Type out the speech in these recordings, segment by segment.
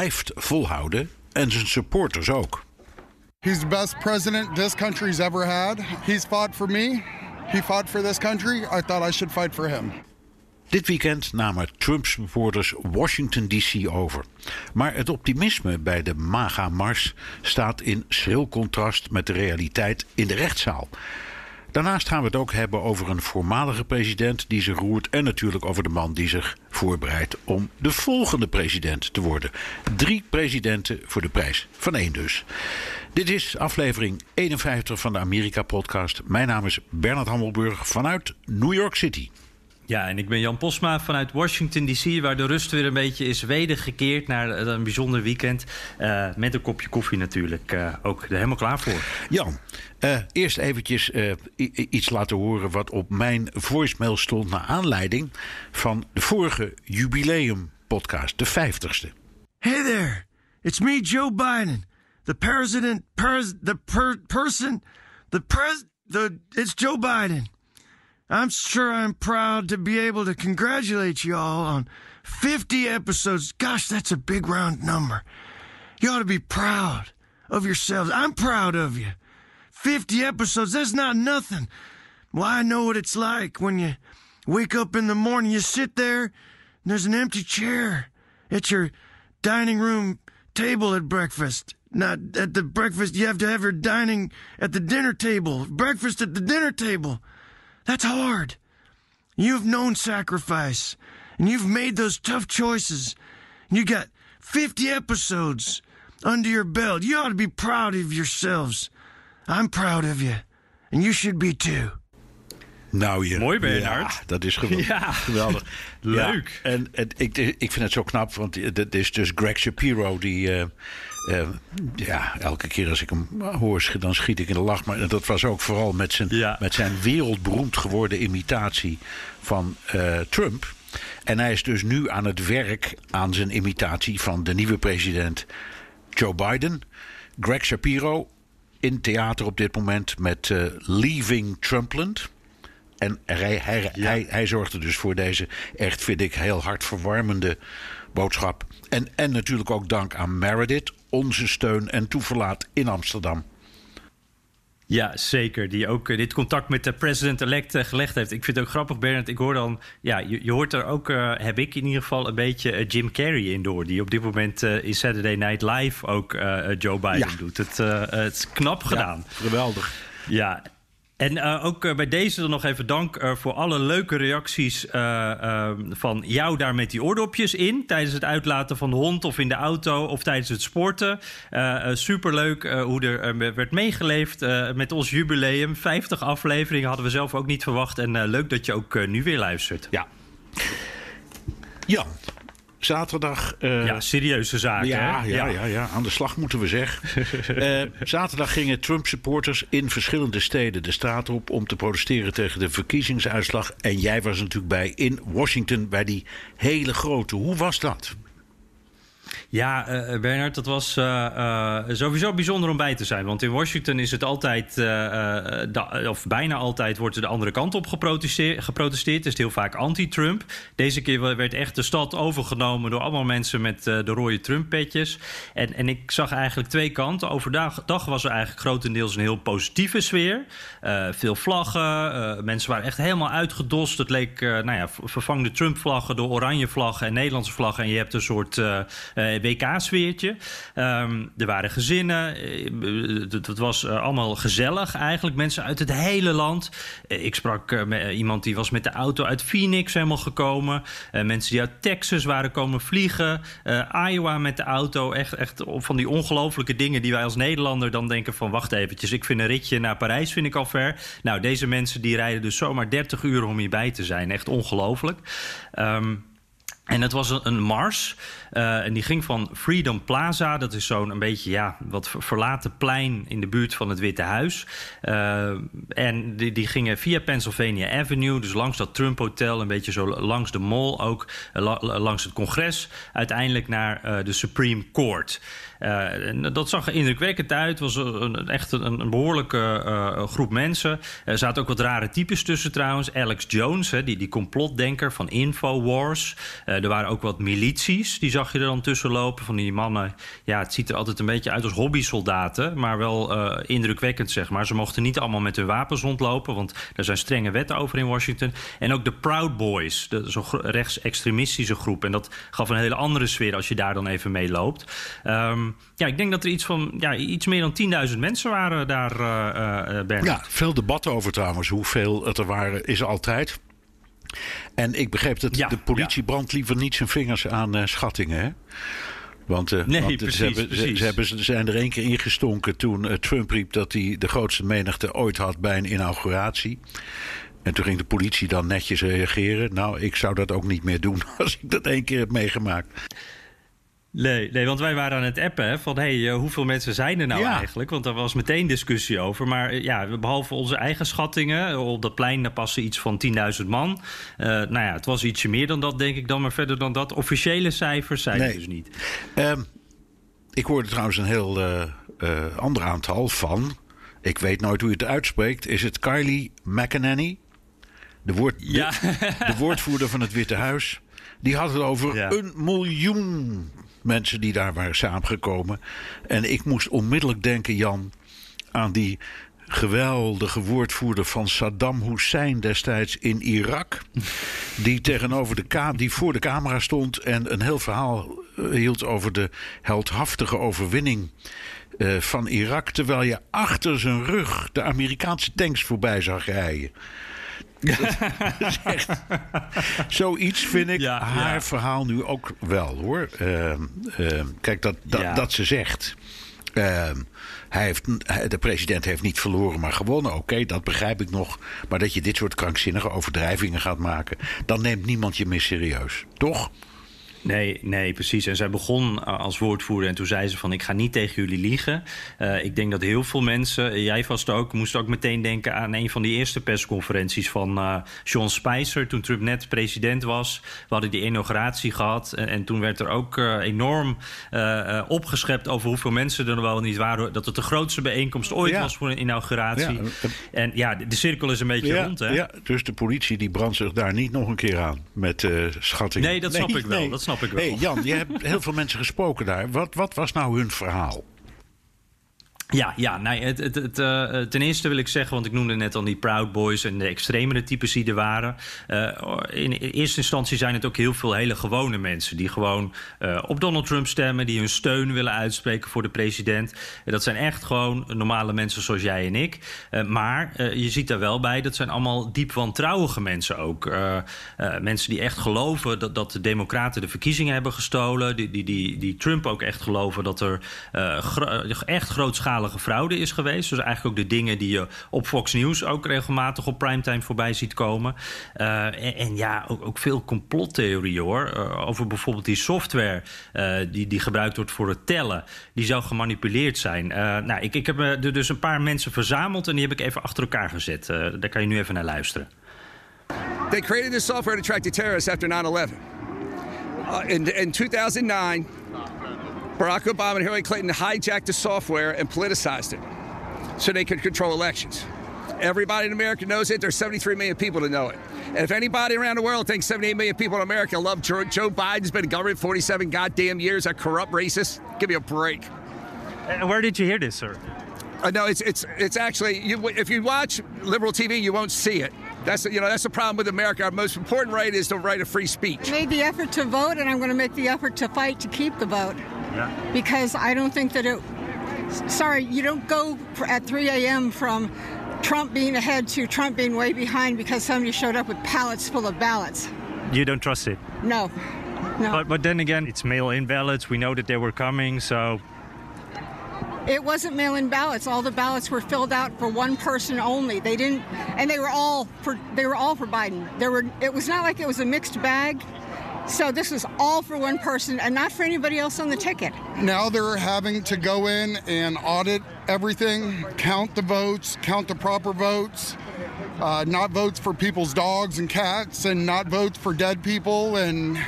Blijft volhouden en zijn supporters ook. He's the best president this country's ever had. He's fought for me. He fought for this country. I thought I should fight for him. Dit weekend namen Trumps supporters Washington DC over. Maar het optimisme bij de MAGA-mars staat in schril contrast met de realiteit in de rechtszaal. Daarnaast gaan we het ook hebben over een voormalige president die zich roert. En natuurlijk over de man die zich voorbereidt om de volgende president te worden. Drie presidenten voor de prijs van één dus. Dit is aflevering 51 van de Amerika-podcast. Mijn naam is Bernard Hammelburg vanuit New York City. Ja, en ik ben Jan Posma vanuit Washington DC, waar de rust weer een beetje is wedergekeerd naar een bijzonder weekend. Uh, met een kopje koffie natuurlijk. Uh, ook er helemaal klaar voor. Jan, uh, eerst eventjes iets laten horen wat op mijn voicemail stond naar aanleiding van de vorige jubileum podcast, de 50ste. Hey there, it's me Joe Biden. The president, pers, the per, person, the pres, the, it's Joe Biden. I'm sure I'm proud to be able to congratulate you all on 50 episodes. Gosh, that's a big round number. You ought to be proud of yourselves. I'm proud of you. 50 episodes, that's not nothing. Well, I know what it's like when you wake up in the morning, you sit there, and there's an empty chair at your dining room table at breakfast. Not at the breakfast, you have to have your dining at the dinner table, breakfast at the dinner table. That's hard. You've known sacrifice, and you've made those tough choices. You got 50 episodes under your belt. You ought to be proud of yourselves. I'm proud of you, and you should be too. Nou, je, Mooi, Bernard. Ja, dat is geweldig. Ja. geweldig. Leuk. Ja, en, en ik, ik vind het zo knap, want het is dus Greg Shapiro die... Uh, uh, ja, elke keer als ik hem hoor, dan schiet ik in de lach. Maar dat was ook vooral met zijn, Ja. met zijn wereldberoemd geworden imitatie van uh, Trump. En hij is dus nu aan het werk aan zijn imitatie van de nieuwe president Joe Biden. Greg Shapiro in theater op dit moment met uh, Leaving Trumpland. En hij, hij, hij, hij zorgt er dus voor deze echt, vind ik, heel hartverwarmende boodschap. En, en natuurlijk ook dank aan Meredith, onze steun en toeverlaat in Amsterdam. Ja, zeker. Die ook uh, dit contact met de president-elect uh, gelegd heeft. Ik vind het ook grappig, Bernard. Ik hoor dan... Ja, je, je hoort er ook, uh, heb ik in ieder geval... een beetje Jim Carrey in door. Die op dit moment in Saturday Night Live ook Joe Biden Ja. doet. Het, het is knap gedaan. Ja, geweldig. Ja, en uh, ook uh, bij deze nog even dank uh, voor alle leuke reacties van jou daar met die oordopjes in. Tijdens het uitlaten van de hond of in de auto of tijdens het sporten. superleuk hoe er werd meegeleefd met ons jubileum. 50 afleveringen hadden we zelf ook niet verwacht. En leuk dat je ook nu weer luistert. Ja. Jan, zaterdag. Uh, ja, serieuze zaken. Ja, hè? ja, ja, ja, aan de slag moeten we zeggen. uh, zaterdag gingen Trump-supporters in verschillende steden de straat op om te protesteren tegen de verkiezingsuitslag. En jij was natuurlijk bij in Washington bij die hele grote. Hoe was dat? Ja, uh, Bernard, dat was uh, sowieso bijzonder om bij te zijn. Want in Washington is het altijd, of bijna altijd, wordt er de andere kant op geprotesteerd. geprotesteerd. Het is heel vaak anti-Trump. Deze keer werd echt de stad overgenomen door allemaal mensen met de rode Trump-petjes. En, en ik zag eigenlijk twee kanten. Overdag dag was er eigenlijk grotendeels een heel positieve sfeer. veel vlaggen. mensen waren echt helemaal uitgedost. Het leek, nou ja, vervang de Trump-vlaggen door oranje vlaggen en Nederlandse vlaggen. En je hebt een soort WK-sfeertje. Ehm, er waren gezinnen. Het was allemaal gezellig eigenlijk. Mensen uit het hele land. ik sprak met iemand die was met de auto uit Phoenix helemaal gekomen. mensen die uit Texas waren komen vliegen. Iowa met de auto. Echt, echt van die ongelofelijke dingen die wij als Nederlander dan denken van... wacht eventjes, ik vind een ritje naar Parijs vind ik al ver. Nou, deze mensen die rijden dus zomaar 30 uur om hierbij te zijn. Echt ongelooflijk. Um, en het was een mars. Uh, en die ging van Freedom Plaza. Dat is zo'n een beetje ja, wat verlaten plein in de buurt van het Witte Huis. Uh, en die, die gingen via Pennsylvania Avenue. Dus langs dat Trump Hotel. Een beetje zo langs de mall ook. Uh, langs het congres. Uiteindelijk naar de Supreme Court. Uh, dat zag er indrukwekkend uit. Het was een, echt een, behoorlijke uh, groep mensen. Er zaten ook wat rare types tussen trouwens. Alex Jones, hè, die, die complotdenker van Infowars. Uh, er waren ook wat milities, die zag je er dan tussen lopen. Van die mannen, ja, het ziet er altijd een beetje uit als hobbysoldaten. Maar wel indrukwekkend, zeg maar. Ze mochten niet allemaal met hun wapens rondlopen, want er zijn strenge wetten over in Washington. En ook de Proud Boys, zo'n rechtsextremistische groep. En dat gaf een hele andere sfeer als je daar dan even mee loopt. Um, ja, ik denk dat er iets van ja, iets meer dan 10.000 mensen waren daar, uh, Ja, veel debat over trouwens. Hoeveel het er waren, is altijd. En ik begreep dat de politie ja. brandt liever niet zijn vingers aan uh, schattingen. Hè? Want, uh, nee, want precies, ze, hebben, precies. Ze, hebben, ze zijn er één keer ingestonken toen uh, Trump riep dat hij de grootste menigte ooit had bij een inauguratie. En toen ging de politie dan netjes reageren. Nou, ik zou dat ook niet meer doen als ik dat één keer heb meegemaakt. Nee, nee, want wij waren aan het appen hè, van hey, uh, hoeveel mensen zijn er nou Ja. eigenlijk? Want daar was meteen discussie over. Maar uh, ja, behalve onze eigen schattingen, op dat plein daar passen iets van 10.000 man. Uh, nou ja, het was ietsje meer dan dat, denk ik dan. Maar verder dan dat, officiële cijfers zijn er dus niet. Ehm, ik hoorde trouwens een heel eh, eh, ander aantal van. Ik weet nooit hoe je het uitspreekt. Is het Kylie McEnany? De, woord, Ja. de, de woordvoerder van het Witte Huis. Die had het over Ja. een miljoen mensen die daar waren samengekomen. En ik moest onmiddellijk denken, Jan, aan die geweldige woordvoerder van Saddam Hussein destijds in Irak. Die tegenover de die voor de camera stond en een heel verhaal eh, hield over de heldhaftige overwinning eh, van Irak. Terwijl je achter zijn rug de Amerikaanse tanks voorbij zag rijden. Echt- Zoiets vind ik Ja, haar ja. verhaal nu ook wel hoor. Ehm, ehm, kijk, dat, dat, Ja. dat ze zegt. ehm, hij heeft, de president heeft niet verloren, maar gewonnen. Oké, dat begrijp ik nog. Maar dat je dit soort krankzinnige overdrijvingen gaat maken, dan neemt niemand je meer serieus. Toch? Nee, nee, precies. En zij begon als woordvoerder en toen zei ze van... ik ga niet tegen jullie liegen. Uh, ik denk dat heel veel mensen, uh, jij vast ook... moest ook meteen denken aan een van die eerste persconferenties... van uh, Sean Spicer, toen Trump net president was. We hadden die inauguratie gehad. En, en toen werd er ook uh, enorm opgeschept... over hoeveel mensen er wel niet waren. Dat het de grootste bijeenkomst ooit Ja. was voor een inauguratie. Ja. En ja, de, de cirkel is een beetje Ja, rond, hè? ja, dus de politie die brandt zich daar niet nog een keer aan met eh schattingen. Nee, dat snap ik wel, dat Hey, Jan, je hebt heel veel mensen gesproken daar. Wat, wat was nou hun verhaal? Ja, ja nee, het, het, het, uh, ten eerste wil ik zeggen, want ik noemde net al die Proud Boys en de extremere types die er waren. Uh, in eerste instantie zijn het ook heel veel hele gewone mensen die gewoon uh, op Donald Trump stemmen, die hun steun willen uitspreken voor de president. En dat zijn echt gewoon normale mensen zoals jij en ik. Maar je ziet daar wel bij, dat zijn allemaal diep wantrouwige mensen ook. Mensen die echt geloven dat, dat de Democraten de verkiezingen hebben gestolen. Die, die, die, die Trump ook echt geloven dat er echt grootschalige fraude is geweest. Dus eigenlijk ook de dingen die je op Fox News ook regelmatig op primetime voorbij ziet komen. Uh, en, ja, ook, ook veel complottheorieën hoor. Uh, over bijvoorbeeld die software uh, die, die gebruikt wordt voor het tellen. Die zou gemanipuleerd zijn. Nou, ik, ik heb er dus een paar mensen verzameld en die heb ik even achter elkaar gezet. Daar kan je nu even naar luisteren. They created this software to track the terrorists after 9/11. Uh, in, in 2009, Barack Obama and Hillary Clinton hijacked the software and politicized it so they could control elections. Everybody in America knows it. There's 73 million people to know it. And if anybody around the world thinks 78 million people in America love Joe, Joe Biden's been in government 47 goddamn years, a corrupt racist, give me a break. And where did you hear this, sir? Uh, no, it's it's it's actually you, if you watch liberal TV, you won't see it. That's you know that's the problem with America. Our most important right is the right of free speech. I made the effort to vote, and I'm going to make the effort to fight to keep the vote. Because I don't think that it. Sorry, you don't go at 3 a.m. from Trump being ahead to Trump being way behind because somebody showed up with pallets full of ballots. You don't trust it. No. No. But, but then again, it's mail in ballots. We know that they were coming, so It wasn't mail-in ballots. All the ballots were filled out for one person only. They didn't, and they were all for they were all for Biden. There were. It was not like it was a mixed bag. So this was all for one person and not for anybody else on the ticket. Now they're having to go in and audit everything, count the votes, count the proper votes, uh, not votes for people's dogs and cats, and not votes for dead people. And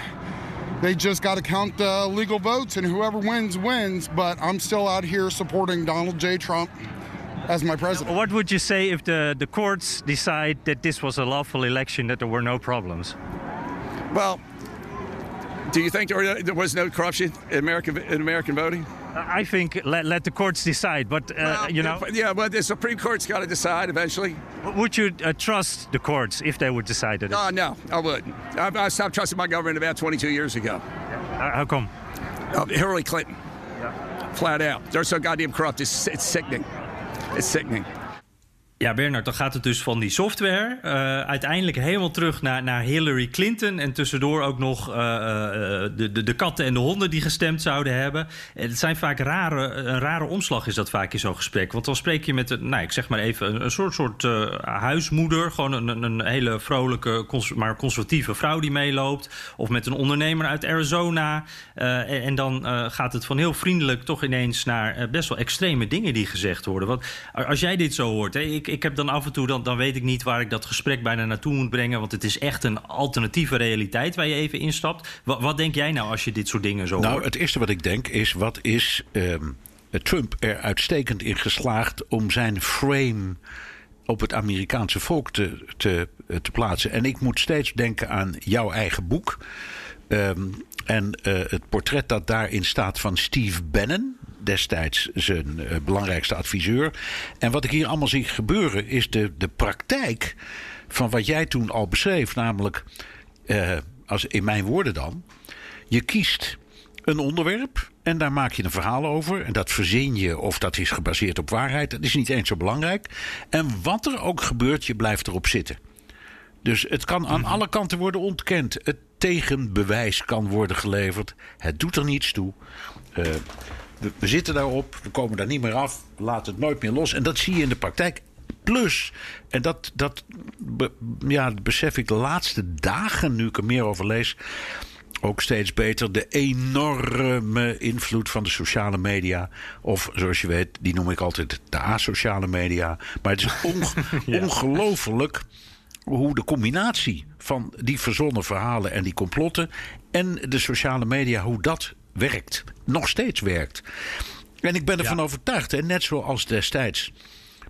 they just got to count the legal votes, and whoever wins, wins. But I'm still out here supporting Donald J. Trump as my president. what would you say if the, the courts decide that this was a lawful election, that there were no problems? Well, do you think there, was no corruption in American in American voting? I think let, let the courts decide, but uh, Well, you know, yeah, but the Supreme Court's got to decide eventually. would you uh, trust the courts if they would decide it? Oh no, I wouldn't. I, I stopped trusting my government about 22 years ago. Uh, how come? Uh, Hillary Clinton, flat out. They're so goddamn corrupt. It's, it's sickening. It's sickening. Ja, Bernard, dan gaat het dus van die software eh, uiteindelijk helemaal terug naar, naar Hillary Clinton. En tussendoor ook nog eh, eh, de, de, de katten en de honden die gestemd zouden hebben. En het zijn vaak rare, een rare omslag is dat vaak in zo'n gesprek. Want dan spreek je met, een, nou, ik zeg maar even, een, soort, soort huismoeder. Gewoon een, een, hele vrolijke, maar conservatieve vrouw die meeloopt. Of met een ondernemer uit Arizona. En, en dan gaat het van heel vriendelijk toch ineens naar best wel extreme dingen die gezegd worden. Want als jij dit zo hoort, hè, ik, ik heb dan af en toe, dan, dan weet ik niet waar ik dat gesprek bijna naartoe moet brengen. Want het is echt een alternatieve realiteit waar je even instapt. Wat, wat denk jij nou als je dit soort dingen zo Nou, hoort? het eerste wat ik denk is: wat is ehm, Trump er uitstekend in geslaagd om zijn frame op het Amerikaanse volk te, te, te plaatsen? En ik moet steeds denken aan jouw eigen boek. Ehm, en eh, het portret dat daarin staat van Steve Bannon, destijds zijn eh, belangrijkste adviseur. En wat ik hier allemaal zie gebeuren, is de, de praktijk van wat jij toen al beschreef. Namelijk, eh, als, in mijn woorden dan, je kiest een onderwerp en daar maak je een verhaal over. En dat verzin je of dat is gebaseerd op waarheid. Dat is niet eens zo belangrijk. En wat er ook gebeurt, je blijft erop zitten. Dus het kan aan alle kanten worden ontkend. Het tegenbewijs kan worden geleverd. Het doet er niets toe. Eh, we, zitten daarop, we komen daar niet meer af. Laten het nooit meer los. En dat zie je in de praktijk. Plus, en dat, dat be- ja, dat besef ik de laatste dagen, nu ik er meer over lees. Ook steeds beter de enorme invloed van de sociale media. Of zoals je weet, die noem ik altijd de asociale media. Maar het is onge- ongelooflijk hoe de combinatie van die verzonnen verhalen en die complotten en de sociale media, hoe dat werkt. Nog steeds werkt. En ik ben ervan overtuigd, hè, net zoals destijds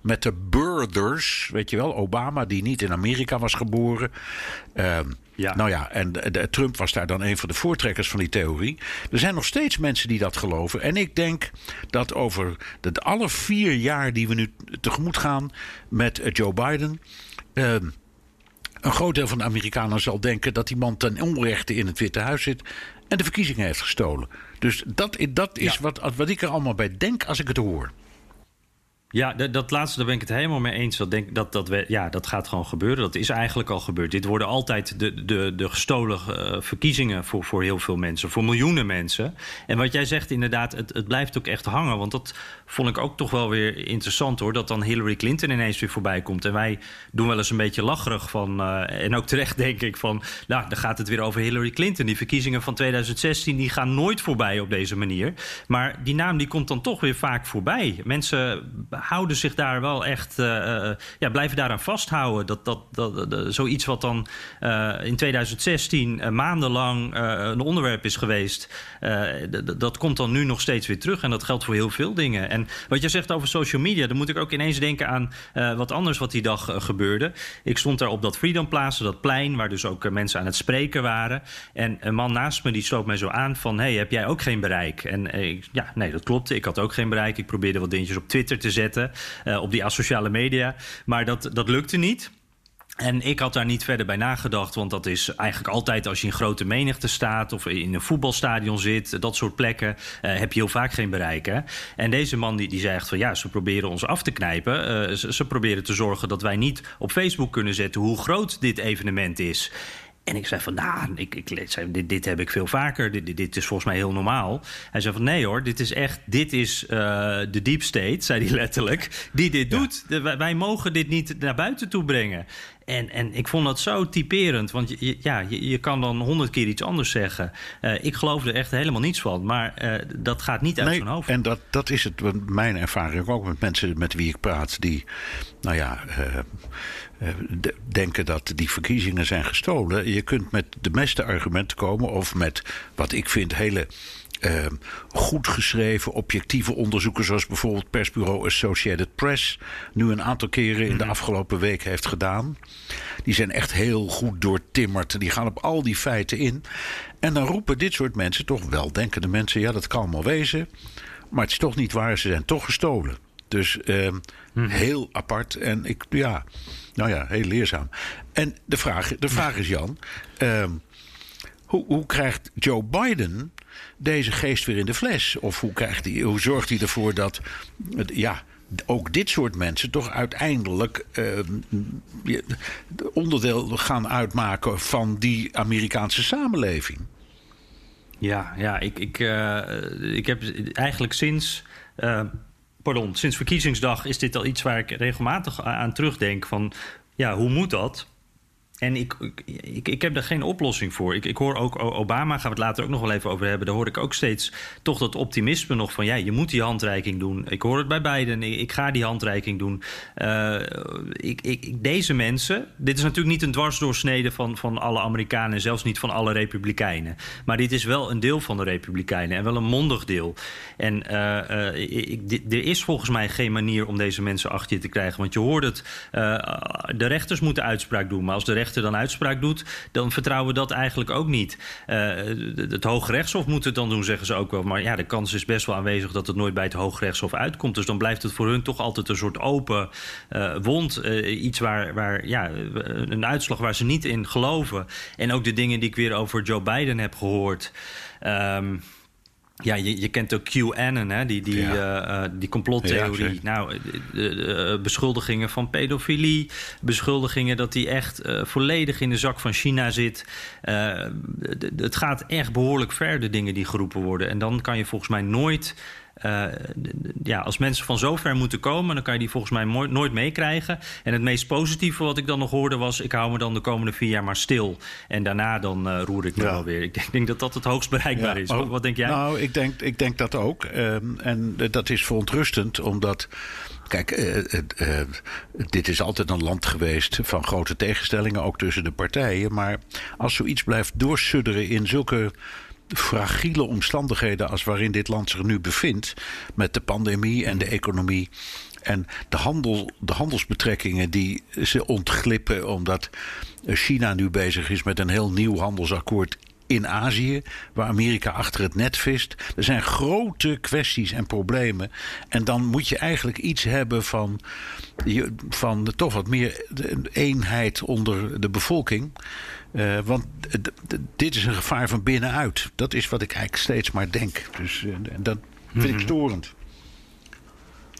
met de Birders, weet je wel, Obama die niet in Amerika was geboren. Ehm, Ja. Nou ja, en de- de- Trump was daar dan een van de voortrekkers van die theorie. Er zijn nog steeds mensen die dat geloven. En ik denk dat over de alle vier jaar die we nu tegemoet gaan met eh, Joe Biden. ehm, een groot deel van de Amerikanen zal denken dat die man ten onrechte in het Witte Huis zit en de verkiezingen heeft gestolen. Dus dat, dat is Ja. wat, wat ik er allemaal bij denk als ik het hoor. Ja, dat, dat laatste, daar ben ik het helemaal mee eens. Dat, denk, dat, dat, ja, dat gaat gewoon gebeuren. Dat is eigenlijk al gebeurd. Dit worden altijd de, de, de gestolen eh, verkiezingen voor, voor heel veel mensen. Voor miljoenen mensen. En wat jij zegt inderdaad, het, het blijft ook echt hangen. Want dat vond ik ook toch wel weer interessant hoor. Dat dan Hillary Clinton ineens weer voorbij komt. En wij doen wel eens een beetje lacherig van... eh, en ook terecht denk ik van... Nou, dan gaat het weer over Hillary Clinton. Die verkiezingen van 2016 die gaan nooit voorbij op deze manier. Maar die naam die komt dan toch weer vaak voorbij. Mensen houden zich daar wel echt... eh, eh, ja, blijven daaraan vasthouden. Dat, dat, dat, zoiets wat dan eh, in 2016 eh, maandenlang een onderwerp is geweest... dat komt dan nu nog steeds weer terug. En dat geldt voor heel veel dingen. En wat je zegt over social media... dan moet ik ook ineens denken aan wat anders wat die dag gebeurde. Ik stond daar op dat Freedom Plaza, dat plein... waar dus ook mensen aan het spreken waren. En een man naast me die sloot mij zo aan van... hey, heb jij ook geen bereik? En ik, ja, nee, dat klopt. Ik had ook geen bereik. Ik probeerde wat dingetjes op Twitter te zetten... eh, op die asociale media. Maar dat, dat lukte niet. En ik had daar niet verder bij nagedacht, want dat is eigenlijk altijd als je in grote menigte staat of in een voetbalstadion zit, dat soort plekken, eh, heb je heel vaak geen bereik. Hè? En deze man die, die zei echt van ja, ze proberen ons af te knijpen. Eh, ze proberen te zorgen dat wij niet op Facebook kunnen zetten hoe groot dit evenement is. En ik zei van, nou, ik, ik, zei, dit, dit heb ik veel vaker. Dit, dit, dit is volgens mij heel normaal. Hij zei van, nee hoor, dit is echt, dit is eh, de deep state, zei hij letterlijk, die dit doet. De- wij, wij mogen dit niet naar buiten toe brengen. En, en ik vond dat zo typerend, want je, je- ja, je, je kan dan honderd keer iets anders zeggen. Eh, ik geloof er echt helemaal niets van, maar eh, dat gaat niet uit Nee, zijn hoofd. en dat, dat is het, mijn ervaring ook met mensen met wie ik praat, die, nou ja, eh, de- denken dat die verkiezingen zijn gestolen. Je kunt met de meeste argumenten komen, of met wat ik vind hele. Eh, goed geschreven, objectieve onderzoeken, zoals bijvoorbeeld persbureau Associated Press, nu een aantal keren in de afgelopen week heeft gedaan. Die zijn echt heel goed doortimmerd. Die gaan op al die feiten in. En dan roepen dit soort mensen, toch weldenkende mensen, ja, dat kan allemaal wezen. Maar het is toch niet waar, ze zijn toch gestolen. Dus ehm, heel apart. En ik, ja, nou ja, heel leerzaam. En de vraag, de vraag is, Jan. ehm, hoe, hoe krijgt Joe Biden deze geest weer in de fles? Of hoe, krijgt hij, hoe zorgt hij ervoor dat ja, ook dit soort mensen toch uiteindelijk ehm, onderdeel gaan uitmaken van die Amerikaanse samenleving? Ja, ja ik, ik, eh, ik heb eigenlijk sinds. eh, pardon, sinds verkiezingsdag is dit al iets waar ik regelmatig aan terugdenk. Van ja, hoe moet dat? En ik, ik, ik, heb daar geen oplossing voor. Ik, ik hoor ook Obama, gaan we het later ook nog wel even over hebben. Daar hoor ik ook steeds toch dat optimisme nog van... ja, je moet die handreiking doen. Ik hoor het bij Biden, ik, ga die handreiking doen. Eh, ik, ik, deze mensen... Dit is natuurlijk niet een dwarsdoorsnede van, van alle Amerikanen... en zelfs niet van alle Republikeinen. Maar dit is wel een deel van de Republikeinen... en wel een mondig deel. En eh, eh, ik, er is volgens mij geen manier om deze mensen achter je te krijgen. Want je hoort het, de rechters moeten uitspraak doen. Maar als de dan uitspraak doet, dan vertrouwen we dat eigenlijk ook niet. Eh, het Hoge Rechtshof moet het dan doen, zeggen ze ook wel. Maar ja, de kans is best wel aanwezig dat het nooit bij het Hoge Rechtshof uitkomt. Dus dan blijft het voor hun toch altijd een soort open eh, wond. Eh, iets waar, waar, ja, een uitslag waar ze niet in geloven. En ook de dingen die ik weer over Joe Biden heb gehoord. Ehm, ja, je, je kent ook QAnon, hè? die, die, Ja. eh, eh, die complottheorie. Ja, nou, de, de- de, eh, beschuldigingen van pedofilie, beschuldigingen dat hij echt volledig in de zak van China zit. Het gaat echt behoorlijk ver, de dingen die geroepen worden. En dan kan je volgens mij nooit. Eh, ja, als mensen van zo ver moeten komen, dan kan je die volgens mij nooit meekrijgen. En het meest positieve wat ik dan nog hoorde was: ik hou me dan de komende vier jaar maar stil. En daarna dan eh, roer ik me Ja. wel weer. Ik denk, denk dat dat het hoogst bereikbaar is. maar- Wat, wat denk jij? Nou, ik denk, ik denk dat ook. Ehm, en dat is verontrustend, omdat. Kijk, eh, dit is altijd een land geweest van grote tegenstellingen, ook tussen de partijen. Maar als zoiets blijft doorsudderen in zulke fragiele omstandigheden als waarin dit land zich nu bevindt, met de pandemie en de economie. En de, handel, de handelsbetrekkingen die ze ontglippen omdat China nu bezig is met een heel nieuw handelsakkoord in Azië, waar Amerika achter het net vist. Er zijn grote kwesties en problemen. En dan moet je eigenlijk iets hebben van, van toch wat meer eenheid onder de bevolking. Eh, want dit is een gevaar van binnenuit. Dat is wat ik eigenlijk steeds maar denk. Dus eh, en dat vind ik storend.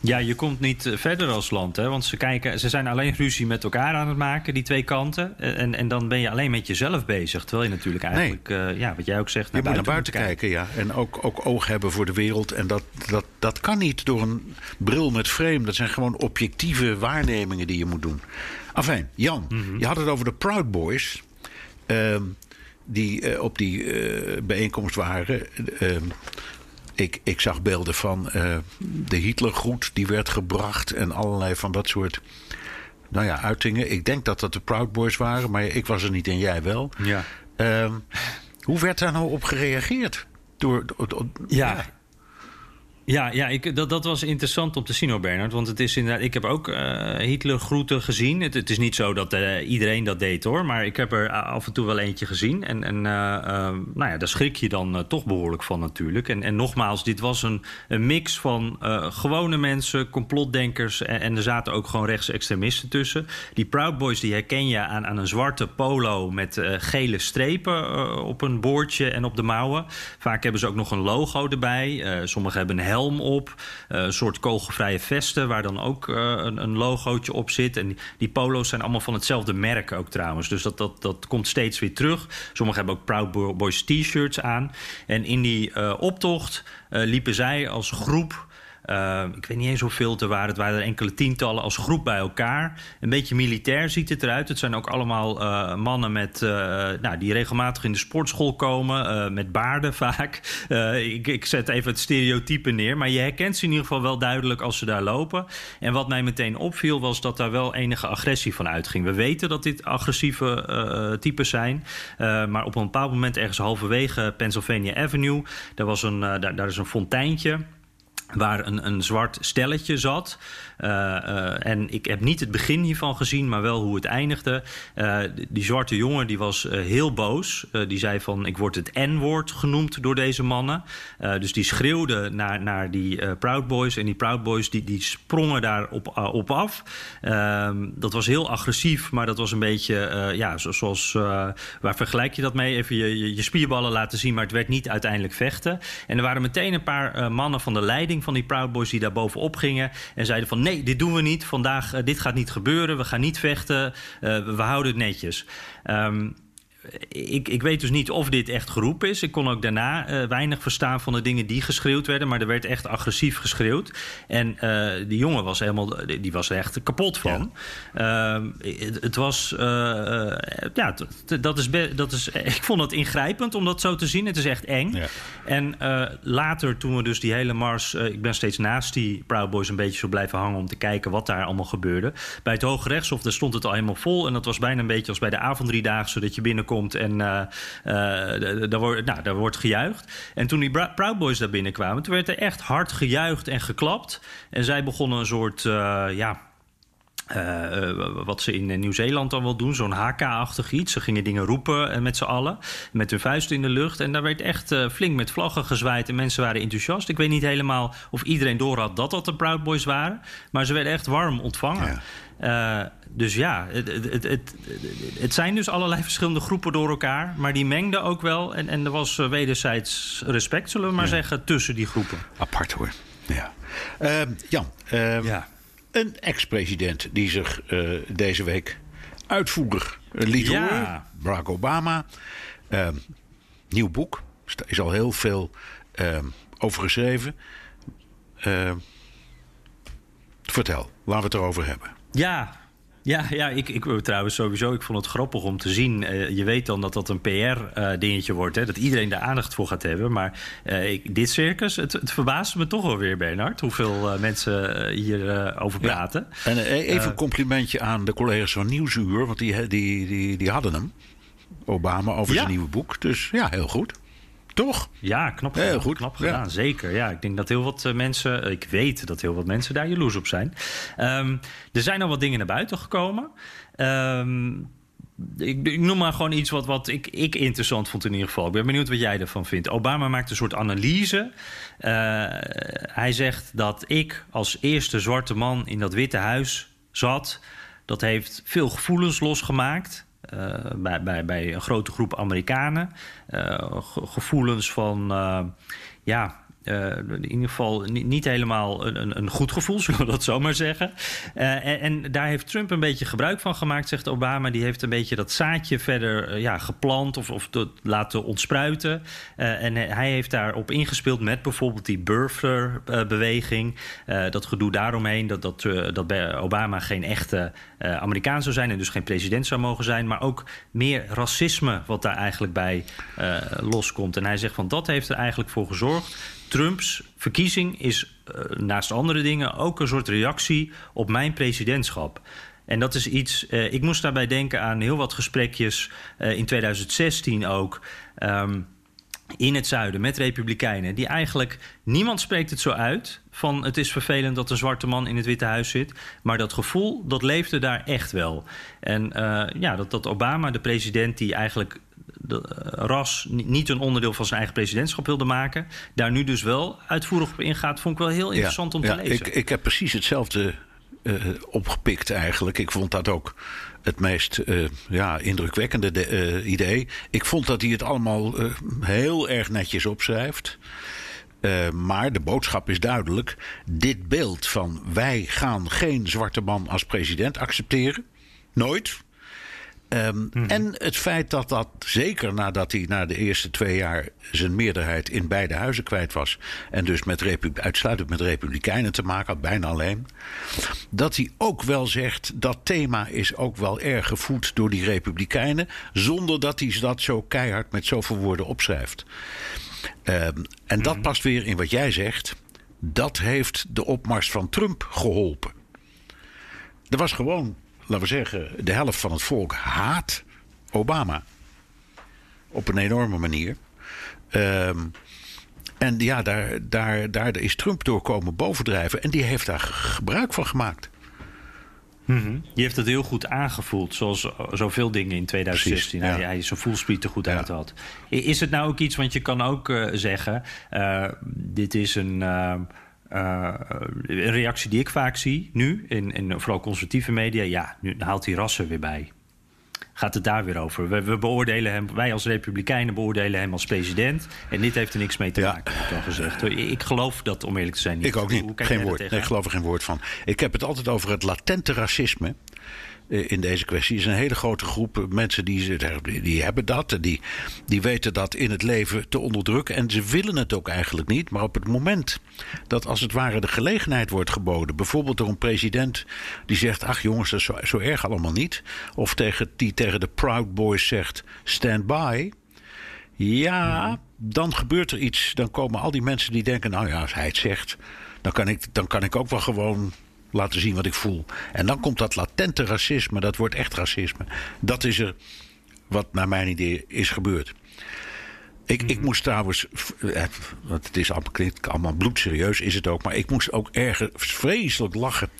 Ja, je komt niet eh, verder als land, hè? want ze, kijken, ze zijn alleen ruzie met elkaar aan het maken, die twee kanten. Eh, En, en dan ben je alleen met jezelf bezig. Terwijl je natuurlijk eigenlijk, eh, ja, wat jij ook zegt, Je moet naar buiten kijken, ja. En ook, ook oog hebben voor de wereld. En dat, dat, dat kan niet door een bril met frame. Dat zijn gewoon objectieve waarnemingen die je moet doen. Afijn, Jan, je had het over de Proud Boys. ehm, die op die bijeenkomst waren. Ik, ik zag beelden van eh, de Hitlergroet die werd gebracht. En allerlei van dat soort nou ja, uitingen. Ik denk dat dat de Proud Boys waren, maar ik was er niet en jij wel. Ja. Ehm, hoe werd daar nou op gereageerd? Door, door- door- Ja. Ja, ja ik, dat, dat was interessant om te zien, hoor, Bernard. Want het is inderdaad, ik heb ook uh, Hitler-groeten gezien. Het, is niet zo dat uh, iedereen dat deed, hoor. Maar ik heb er af en toe wel eentje gezien. En, en nou ja, daar schrik je dan toch behoorlijk van natuurlijk. En, en nogmaals, dit was een, mix van gewone mensen, complotdenkers... En, en, er zaten ook gewoon rechtsextremisten tussen. Die Proud Boys die herken je aan, aan een zwarte polo... met gele strepen op een boordje en op de mouwen. Vaak hebben ze ook nog een logo erbij. sommigen hebben een helm op. Uh, een soort kogelvrije vesten waar dan ook uh, een, logootje op zit. En die, polo's zijn allemaal van hetzelfde merk ook trouwens. Dus dat, dat, dat komt steeds weer terug. Sommigen hebben ook Proud Boys t-shirts aan. En in die uh, optocht liepen zij als groep uh, ik weet niet eens hoeveel er waren. Het waren er enkele tientallen als groep bij elkaar. Een beetje militair ziet het eruit. Het zijn ook allemaal uh, mannen met, uh, nou, die regelmatig in de sportschool komen. met baarden vaak. Ik, ik, zet even het stereotype neer. Maar je herkent ze in ieder geval wel duidelijk als ze daar lopen. En wat mij meteen opviel was dat daar wel enige agressie van uitging. We weten dat dit agressieve types zijn. maar op een bepaald moment ergens halverwege Pennsylvania Avenue... daar, was een, daar, daar is een fonteintje waar een, een zwart stelletje zat. Uh, uh, en ik heb niet het begin hiervan gezien, maar wel hoe het eindigde. Uh, die zwarte jongen die was heel boos. die zei van, ik word het N-woord genoemd door deze mannen. dus die schreeuwde naar, naar die Proud Boys. En die Proud Boys die, die sprongen daar op, op af. Ehm, dat was heel agressief, maar dat was een beetje... ja, zoals, waar vergelijk je dat mee? Even je, je, je, spierballen laten zien, maar het werd niet uiteindelijk vechten. En er waren meteen een paar mannen van de leiding van die Proud Boys... die daar bovenop gingen en zeiden van... nee dit doen we niet. Vandaag, uh, dit gaat niet gebeuren. We gaan niet vechten. Uh, we houden het netjes. Um, ik, ik weet dus niet of dit echt geroepen is. Ik kon ook daarna uh, weinig verstaan van de dingen die geschreeuwd werden. Maar er werd echt agressief geschreeuwd. En uh, die jongen was helemaal, die was er echt kapot van. Ja. Uh, het, het, was, uh, ja, dat is, dat is, ik vond het ingrijpend om dat zo te zien. Het is echt eng. Ja. En later, toen we dus die hele mars, ik ben steeds naast die Proud Boys een beetje zo blijven hangen om te kijken wat daar allemaal gebeurde. Bij het Hoge Rechtshof, daar stond het al helemaal vol. En dat was bijna een beetje als bij de avonddriedaagse, dat je binnenkomt en uh, uh, daar, wordt, nou, daar wordt gejuicht. En toen die Proud Boys daar binnenkwamen, toen werd er echt hard gejuicht en geklapt. En zij begonnen een soort, uh, ja... Wat ze in Nieuw-Zeeland dan wel doen, zo'n HK-achtig iets. Ze gingen dingen roepen met z'n allen, met hun vuisten in de lucht. En daar werd echt flink met vlaggen gezwaaid en mensen waren enthousiast. Ik weet niet helemaal of iedereen door had dat dat de Proud Boys waren. Maar ze werden echt warm ontvangen. Uh, dus ja, het, het, het, het, zijn dus allerlei verschillende groepen door elkaar. Maar die mengden ook wel. En, en er was eh, wederzijds respect, zullen we maar ja. zeggen, tussen die groepen. Apart hoor. Ja. Uh, Jan, uh, ja. een ex-president die zich uh, deze week uitvoerig liet ja. horen. Barack Obama. Ehm, nieuw boek. Er is al heel veel ehm, over geschreven. Ehm, vertel, laten we het erover hebben. Ja, ja, ja ik, ik trouwens sowieso. Ik vond het grappig om te zien. Uh, je weet dan dat dat een PR-dingetje uh, wordt. Hè, dat iedereen daar aandacht voor gaat hebben. Maar uh, ik, dit circus, het, het verbaasde me toch alweer, Bernard. Hoeveel mensen hier over praten. Ja. En even een complimentje aan de collega's van Nieuwsuur. Want die, die, die, die hadden hem. Obama over ja. zijn nieuwe boek. Dus ja, heel goed. Toch? Ja, knap gedaan. Heel goed. Knap gedaan, ja. zeker. Ja, ik denk dat heel wat uh, mensen... Ik weet dat heel wat mensen daar jaloers op zijn. Um, er zijn al wat dingen naar buiten gekomen. Um, ik, ik, noem maar gewoon iets wat, wat ik, ik, interessant vond in ieder geval. Ik ben benieuwd wat jij ervan vindt. Obama maakt een soort analyse. Uh, hij zegt dat ik als eerste zwarte man in dat Witte Huis zat... dat heeft veel gevoelens losgemaakt... Uh, bij, bij, bij, een grote groep Amerikanen. Uh, gevoelens van, uh, ja, uh, in ieder geval niet, helemaal een, een, goed gevoel, zullen we dat zo maar zeggen. Uh, en, en, daar heeft Trump een beetje gebruik van gemaakt, zegt Obama. Die heeft een beetje dat zaadje verder uh, ja, geplant of, of laten ontspruiten. en hij heeft daarop ingespeeld met bijvoorbeeld die birther-beweging. dat gedoe daaromheen, dat, dat, dat Obama geen echte Amerikaan zou zijn... en dus geen president zou mogen zijn. Maar ook meer racisme wat daar eigenlijk bij loskomt. En hij zegt van dat heeft er eigenlijk voor gezorgd Trumps verkiezing is uh, naast andere dingen ook een soort reactie op mijn presidentschap. En dat is iets, uh, ik moest daarbij denken aan heel wat gesprekjes uh, in 2016 ook. Um, in het zuiden met republikeinen. Die eigenlijk, niemand spreekt het zo uit van het is vervelend dat een zwarte man in het Witte Huis zit. Maar dat gevoel, dat leefde daar echt wel. En ja, dat, dat Obama, de president die eigenlijk de, uh, ras niet een onderdeel van zijn eigen presidentschap wilde maken... daar nu dus wel uitvoerig op ingaat, vond ik wel heel interessant ja, om te ja, lezen. Ik, ik heb precies hetzelfde uh, opgepikt eigenlijk. Ik vond dat ook het meest uh, ja, indrukwekkende de, uh, idee. Ik vond dat hij het allemaal heel erg netjes opschrijft. maar de boodschap is duidelijk. Dit beeld van wij gaan geen zwarte man als president accepteren. Nooit. Um, mm-hmm. En het feit dat dat, zeker nadat hij na de eerste twee jaar zijn meerderheid in beide huizen kwijt was. en dus met uitsluitend met Republikeinen te maken had, bijna alleen. dat hij ook wel zegt dat thema is ook wel erg gevoed door die Republikeinen. zonder dat hij dat zo keihard met zoveel woorden opschrijft. Um, en dat mm-hmm. past weer in wat jij zegt. Dat heeft de opmars van Trump geholpen. Er was gewoon laten we zeggen, de helft van het volk haat Obama. Op een enorme manier. Um, en ja, daar, daar, daar is Trump door komen bovendrijven. En die heeft daar gebruik van gemaakt. Mm-hmm. Die heeft het heel goed aangevoeld, zoals zoveel dingen in 2016. Precies, ja. Hij zijn fullspeed er goed ja. uit had. Is het nou ook iets, want je kan ook uh, zeggen... Uh, dit is een... Uh, uh, een reactie die ik vaak zie nu, in, in vooral conservatieve media. Ja, nu haalt hij rassen weer bij. Gaat het daar weer over? We, we, beoordelen hem, wij als Republikeinen beoordelen hem als president. En dit heeft er niks mee te ja. maken, heb ik al gezegd. Ik geloof dat, om eerlijk te zijn, niet. Ik ook niet. geen woord. Nee, ik geloof er geen woord van. Ik heb het altijd over het latente racisme in deze kwestie. is een hele grote groep mensen die, die hebben dat. Die, die weten dat in het leven te onderdrukken. En ze willen het ook eigenlijk niet. Maar op het moment dat als het ware de gelegenheid wordt geboden. Bijvoorbeeld door een president die zegt: Ach jongens, dat is zo, zo erg allemaal niet. Of tegen, die tegen de Proud Boys zegt: Stand by. Ja, dan gebeurt er iets. Dan komen al die mensen die denken: Nou ja, als hij het zegt. Dan kan ik, dan kan ik ook wel gewoon laten zien wat ik voel. En dan komt dat latente racisme, dat wordt echt racisme. Dat is er wat naar mijn idee is gebeurd. Ik, ik moest trouwens, want het is allemaal, klinkt allemaal bloedserieus, is het ook, maar ik moest ook ergens vreselijk lachen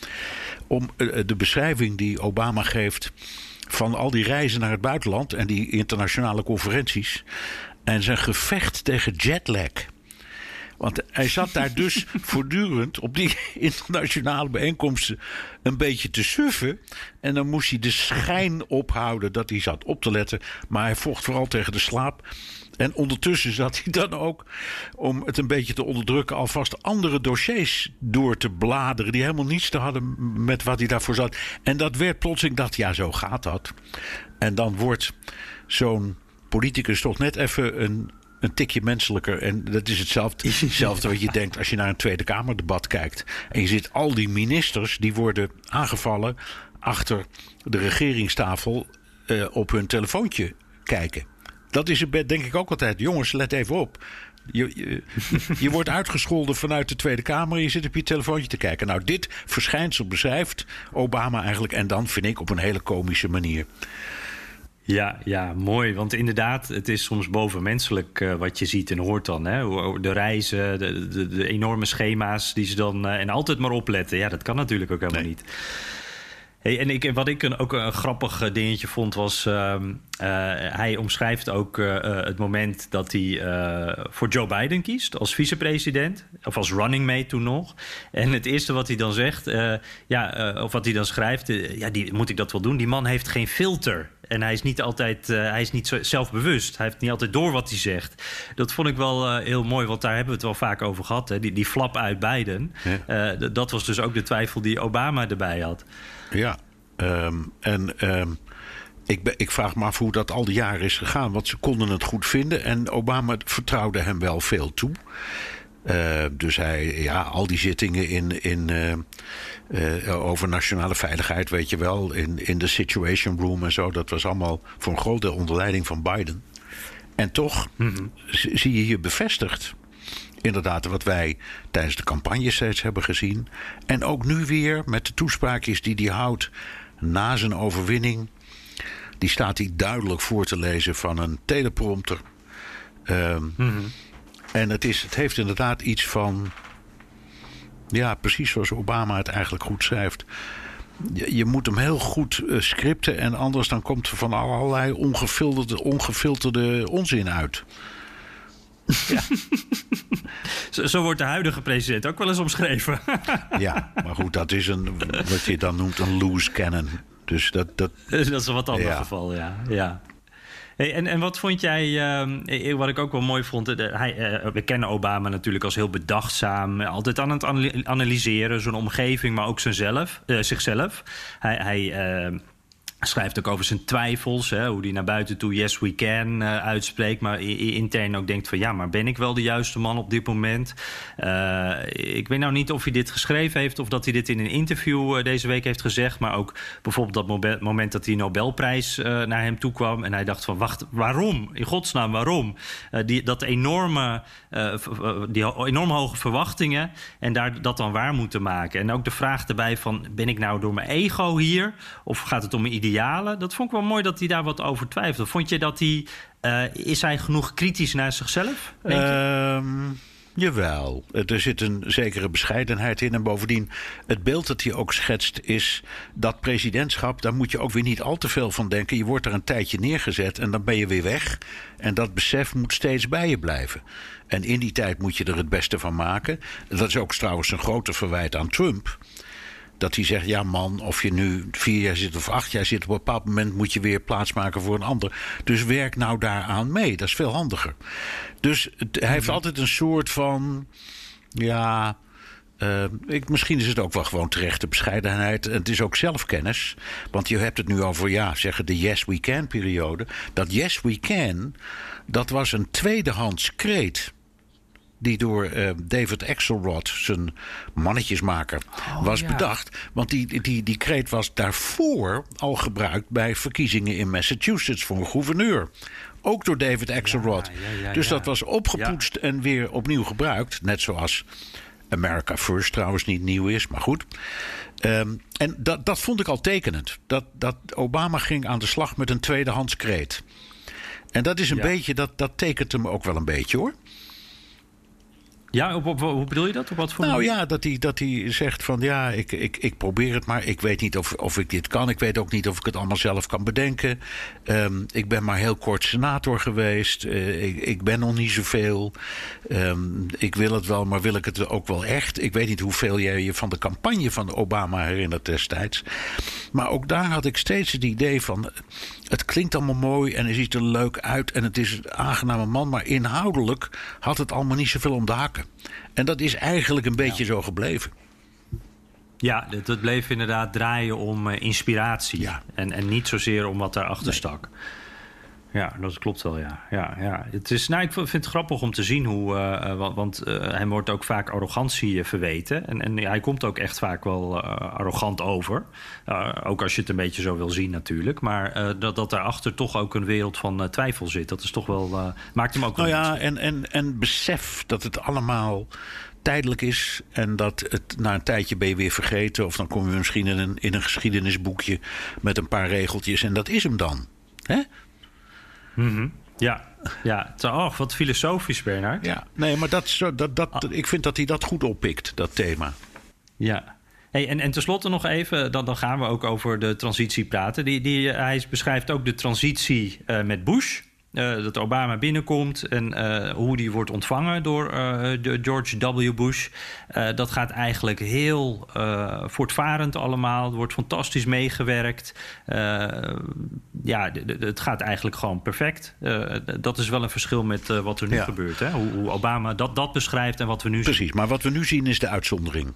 om de beschrijving die Obama geeft van al die reizen naar het buitenland en die internationale conferenties en zijn gevecht tegen jetlag. Want hij zat daar dus voortdurend op die internationale bijeenkomsten een beetje te suffen. En dan moest hij de schijn ophouden dat hij zat op te letten. Maar hij vocht vooral tegen de slaap. En ondertussen zat hij dan ook, om het een beetje te onderdrukken, alvast andere dossiers door te bladeren. die helemaal niets te hadden met wat hij daarvoor zat. En dat werd plotseling dat, ja, zo gaat dat. En dan wordt zo'n politicus toch net even een een tikje menselijker. En dat is hetzelfde, hetzelfde wat je denkt als je naar een Tweede Kamerdebat kijkt. En je ziet al die ministers die worden aangevallen achter de regeringstafel uh, op hun telefoontje kijken. Dat is het denk ik ook altijd. Jongens, let even op. Je, je, je, wordt uitgescholden vanuit de Tweede Kamer. Je zit op je telefoontje te kijken. Nou, dit verschijnsel beschrijft Obama eigenlijk. En dan vind ik op een hele komische manier. Ja, ja, mooi. Want inderdaad, het is soms bovenmenselijk uh, wat je ziet en hoort dan. Hè? De reizen, de, de, de enorme schema's die ze dan... Uh, en altijd maar opletten. Ja, dat kan natuurlijk ook helemaal nee. niet. Hey, en ik, wat ik een, ook een grappig eh, dingetje vond was... Uh, uh, hij omschrijft ook het moment dat hij voor Joe Biden kiest... als vicepresident, of als running mate toen nog. En het eerste wat hij dan zegt, ja, of wat hij dan schrijft... ja, die, moet ik dat wel doen? Die man heeft geen filter. En hij is niet altijd hij is niet zo zelfbewust. Hij heeft niet altijd door wat hij zegt. Dat vond ik wel heel mooi, want daar hebben we het wel vaak over gehad. Hè? Die, die flap uit Biden. Ja. dat was dus ook de twijfel die Obama erbij had. Ja, um, en um, ik, ik, vraag me af hoe dat al die jaren is gegaan. Want ze konden het goed vinden en Obama vertrouwde hem wel veel toe. Uh, dus hij, ja, al die zittingen in, in, uh, uh, over nationale veiligheid, weet je wel, in, in de Situation Room en zo, dat was allemaal voor een groot deel onder leiding van Biden. En toch mm -hmm. zie je hier bevestigd inderdaad wat wij tijdens de campagne steeds hebben gezien. En ook nu weer met de toespraakjes die hij houdt na zijn overwinning. Die staat hij duidelijk voor te lezen van een teleprompter. Ehm, En het, is, het heeft inderdaad iets van. Ja, precies zoals Obama het eigenlijk goed schrijft. Je, je moet hem heel goed eh, scripten en anders dan komt er van allerlei ongefilterde, ongefilterde onzin uit. Zo, zo wordt de huidige president ook wel eens omschreven. Ja, maar goed, dat is een, wat je dan noemt een loose cannon. Dus dat, dat, dat is een wat ander Ja. geval, ja. ja. En, en wat vond jij, ehm, eh, wat ik ook wel mooi vond, eh, hij, eh, we kennen Obama natuurlijk als heel bedachtzaam, eh, altijd aan het ana- analyseren, zijn omgeving, maar ook zijnzelf, eh, zichzelf. Hij, hij eh, schrijft ook over zijn twijfels, hè, hoe hij naar buiten toe yes we can eh, uitspreekt, maar intern ook denkt van ja, maar ben ik wel de juiste man op dit moment? Eh, ik weet nou niet of hij dit geschreven heeft of dat hij dit in een interview eh, deze week heeft gezegd, maar ook bijvoorbeeld dat moment dat die Nobelprijs naar hem toe kwam en hij dacht van wacht, waarom? In godsnaam, waarom? Die, dat enorme, die enorm hoge verwachtingen en daar dat dan waar moeten maken. En ook de vraag erbij van ben ik nou door mijn ego hier of gaat het om mijn Dat vond ik wel mooi dat hij daar wat over twijfelde. Vond je dat hij, eh, is hij genoeg kritisch naar zichzelf? Ehm, jawel, er zit een zekere bescheidenheid in. En bovendien, het beeld dat hij ook schetst is dat presidentschap... daar moet je ook weer niet al te veel van denken. Je wordt er een tijdje neergezet en dan ben je weer weg. En dat besef moet steeds bij je blijven. En in die tijd moet je er het beste van maken. Dat is ook trouwens een grote verwijt aan Trump... Dat hij zegt, ja man, of je nu vier jaar zit of acht jaar zit... op een bepaald moment moet je weer plaatsmaken voor een ander. Dus werk nou daaraan mee, dat is veel handiger. Dus het- hij heeft altijd een soort van, ja... eh, ik, misschien is het ook wel gewoon terechte bescheidenheid. En het is ook zelfkennis. Want je hebt het nu over, ja, zeggen de Yes We Can periode. Dat Yes We Can, dat was een tweedehands kreet die door eh, David Axelrod, zijn mannetjesmaker, was ja. bedacht. Want die, die, die kreet was daarvoor al gebruikt bij verkiezingen in Massachusetts voor een gouverneur. Ook door David Axelrod. ja, ja, dus dat was opgepoetst en weer opnieuw gebruikt. Net zoals America First trouwens niet nieuw is, maar goed. Ehm, en dat, dat vond ik al tekenend. Dat, dat Obama ging aan de slag met een tweedehands kreet. En dat is een Ja. beetje, dat, dat tekent hem ook wel een beetje hoor. Ja, op, op- hoe bedoel je dat? Op wat voor Nou ja, dat hij, dat hij zegt van ja, ik, ik, ik probeer het maar. Ik weet niet of, of ik dit kan. Ik weet ook niet of ik het allemaal zelf kan bedenken. Ehm, ik ben maar heel kort senator geweest. Eh, ik, ik ben nog niet zoveel. Ehm, ik wil het wel, maar wil ik het ook wel echt? Ik weet niet hoeveel jij je van de campagne van Obama herinnert destijds. Maar ook daar had ik steeds het idee van... het klinkt allemaal mooi en hij ziet er leuk uit... en het is een aangename man, maar inhoudelijk had het allemaal niet zoveel om de hakken. En dat is eigenlijk een beetje zo gebleven. Ja, het bleef inderdaad draaien om eh, inspiratie. Ja. En, en niet zozeer om wat daarachter stak. Ja, dat klopt wel, ja. ja, ja. Het is, nou, ik vind het grappig om te zien hoe... eh, eh, want want eh, hij wordt ook vaak arrogantie verweten. En, en hij komt ook echt vaak wel arrogant over. Ook als je het een beetje zo wil zien natuurlijk. Maar dat, dat daarachter toch ook een wereld van twijfel zit... dat is toch wel... maakt hem ook Nou ja, en, en, en besef dat het allemaal tijdelijk is... en dat het na een tijdje ben je weer vergeten... of dan kom je misschien in een, in een geschiedenisboekje met een paar regeltjes... en dat is hem dan. Hè? Ja, ja. Het- Oh, wat filosofisch, Bernard. Ja, nee, maar dat, dat, dat, ik vind dat hij dat goed oppikt, dat thema. Ja. Hey, en, en tenslotte nog even, dan, dan gaan we ook over de transitie praten. Die, die, hij beschrijft ook de transitie eh, met Bush. Eh, dat Obama binnenkomt en eh, hoe die wordt ontvangen door eh, George W. Bush. Dat gaat eigenlijk heel voortvarend allemaal. Er wordt fantastisch meegewerkt. Ja, het gaat eigenlijk gewoon perfect. Dat is wel een verschil met wat er nu Ja. gebeurt. Hè? Hoe, hoe Obama dat, dat beschrijft en wat we nu zien. Precies, maar wat we nu zien is de uitzondering.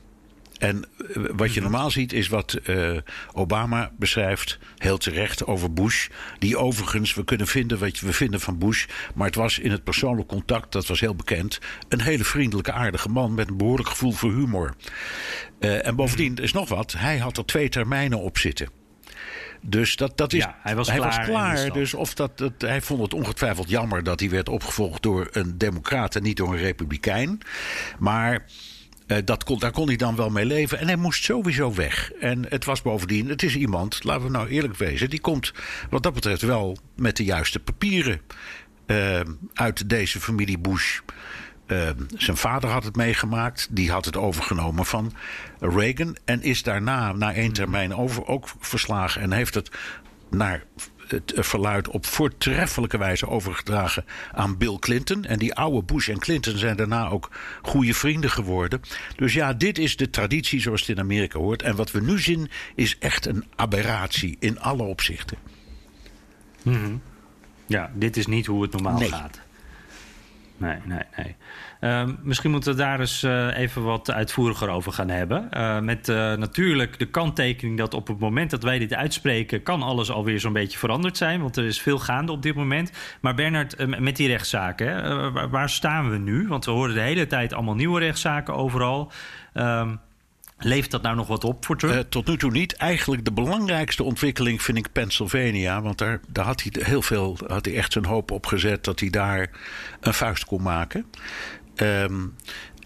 En eh, wat je normaal ziet is wat eh, Obama beschrijft, heel terecht, over Bush. Die overigens, we kunnen vinden wat we vinden van Bush. Maar het was in het persoonlijk contact, dat was heel bekend. Een hele vriendelijke, aardige man met een behoorlijk gevoel voor humor. Eh, en bovendien, er is nog wat, hij had er twee termijnen op zitten. Dus dat, dat is. Ja, hij was klaar en is dat. dus of dat, dat, hij vond het ongetwijfeld jammer dat hij werd opgevolgd door een Democrat en niet door een Republikein. Maar. Eh, dat kon, daar kon hij dan wel mee leven. En hij moest sowieso weg. En het was bovendien, het is iemand, laten we nou eerlijk wezen, die komt wat dat betreft wel met de juiste papieren. eh, uit deze familie Bush. Uh, zijn vader had het meegemaakt. Die had het overgenomen van Reagan. En is daarna, na één termijn, over, ook verslagen. En heeft het naar het verluid op voortreffelijke wijze overgedragen aan Bill Clinton. En die oude Bush en Clinton zijn daarna ook goede vrienden geworden. Dus ja, dit is de traditie zoals het in Amerika hoort. En wat we nu zien is echt een aberratie in alle opzichten. Mm Ja, dit is niet hoe het normaal Nee. gaat. Nee, nee, nee. Ehm, misschien moeten we daar eens eh, even wat uitvoeriger over gaan hebben. Eh, met eh, natuurlijk de kanttekening dat op het moment dat wij dit uitspreken... kan alles alweer zo'n beetje veranderd zijn. Want er is veel gaande op dit moment. Maar Bernard, met die rechtszaken, waar, waar staan we nu? Want we horen de hele tijd allemaal nieuwe rechtszaken overal. Ehm, leeft dat nou nog wat op voor Trump? Tot nu toe niet. Eigenlijk de belangrijkste ontwikkeling vind ik Pennsylvania. Want daar, daar had hij heel veel, had hij echt zijn hoop op gezet dat hij daar een vuist kon maken. Ehm,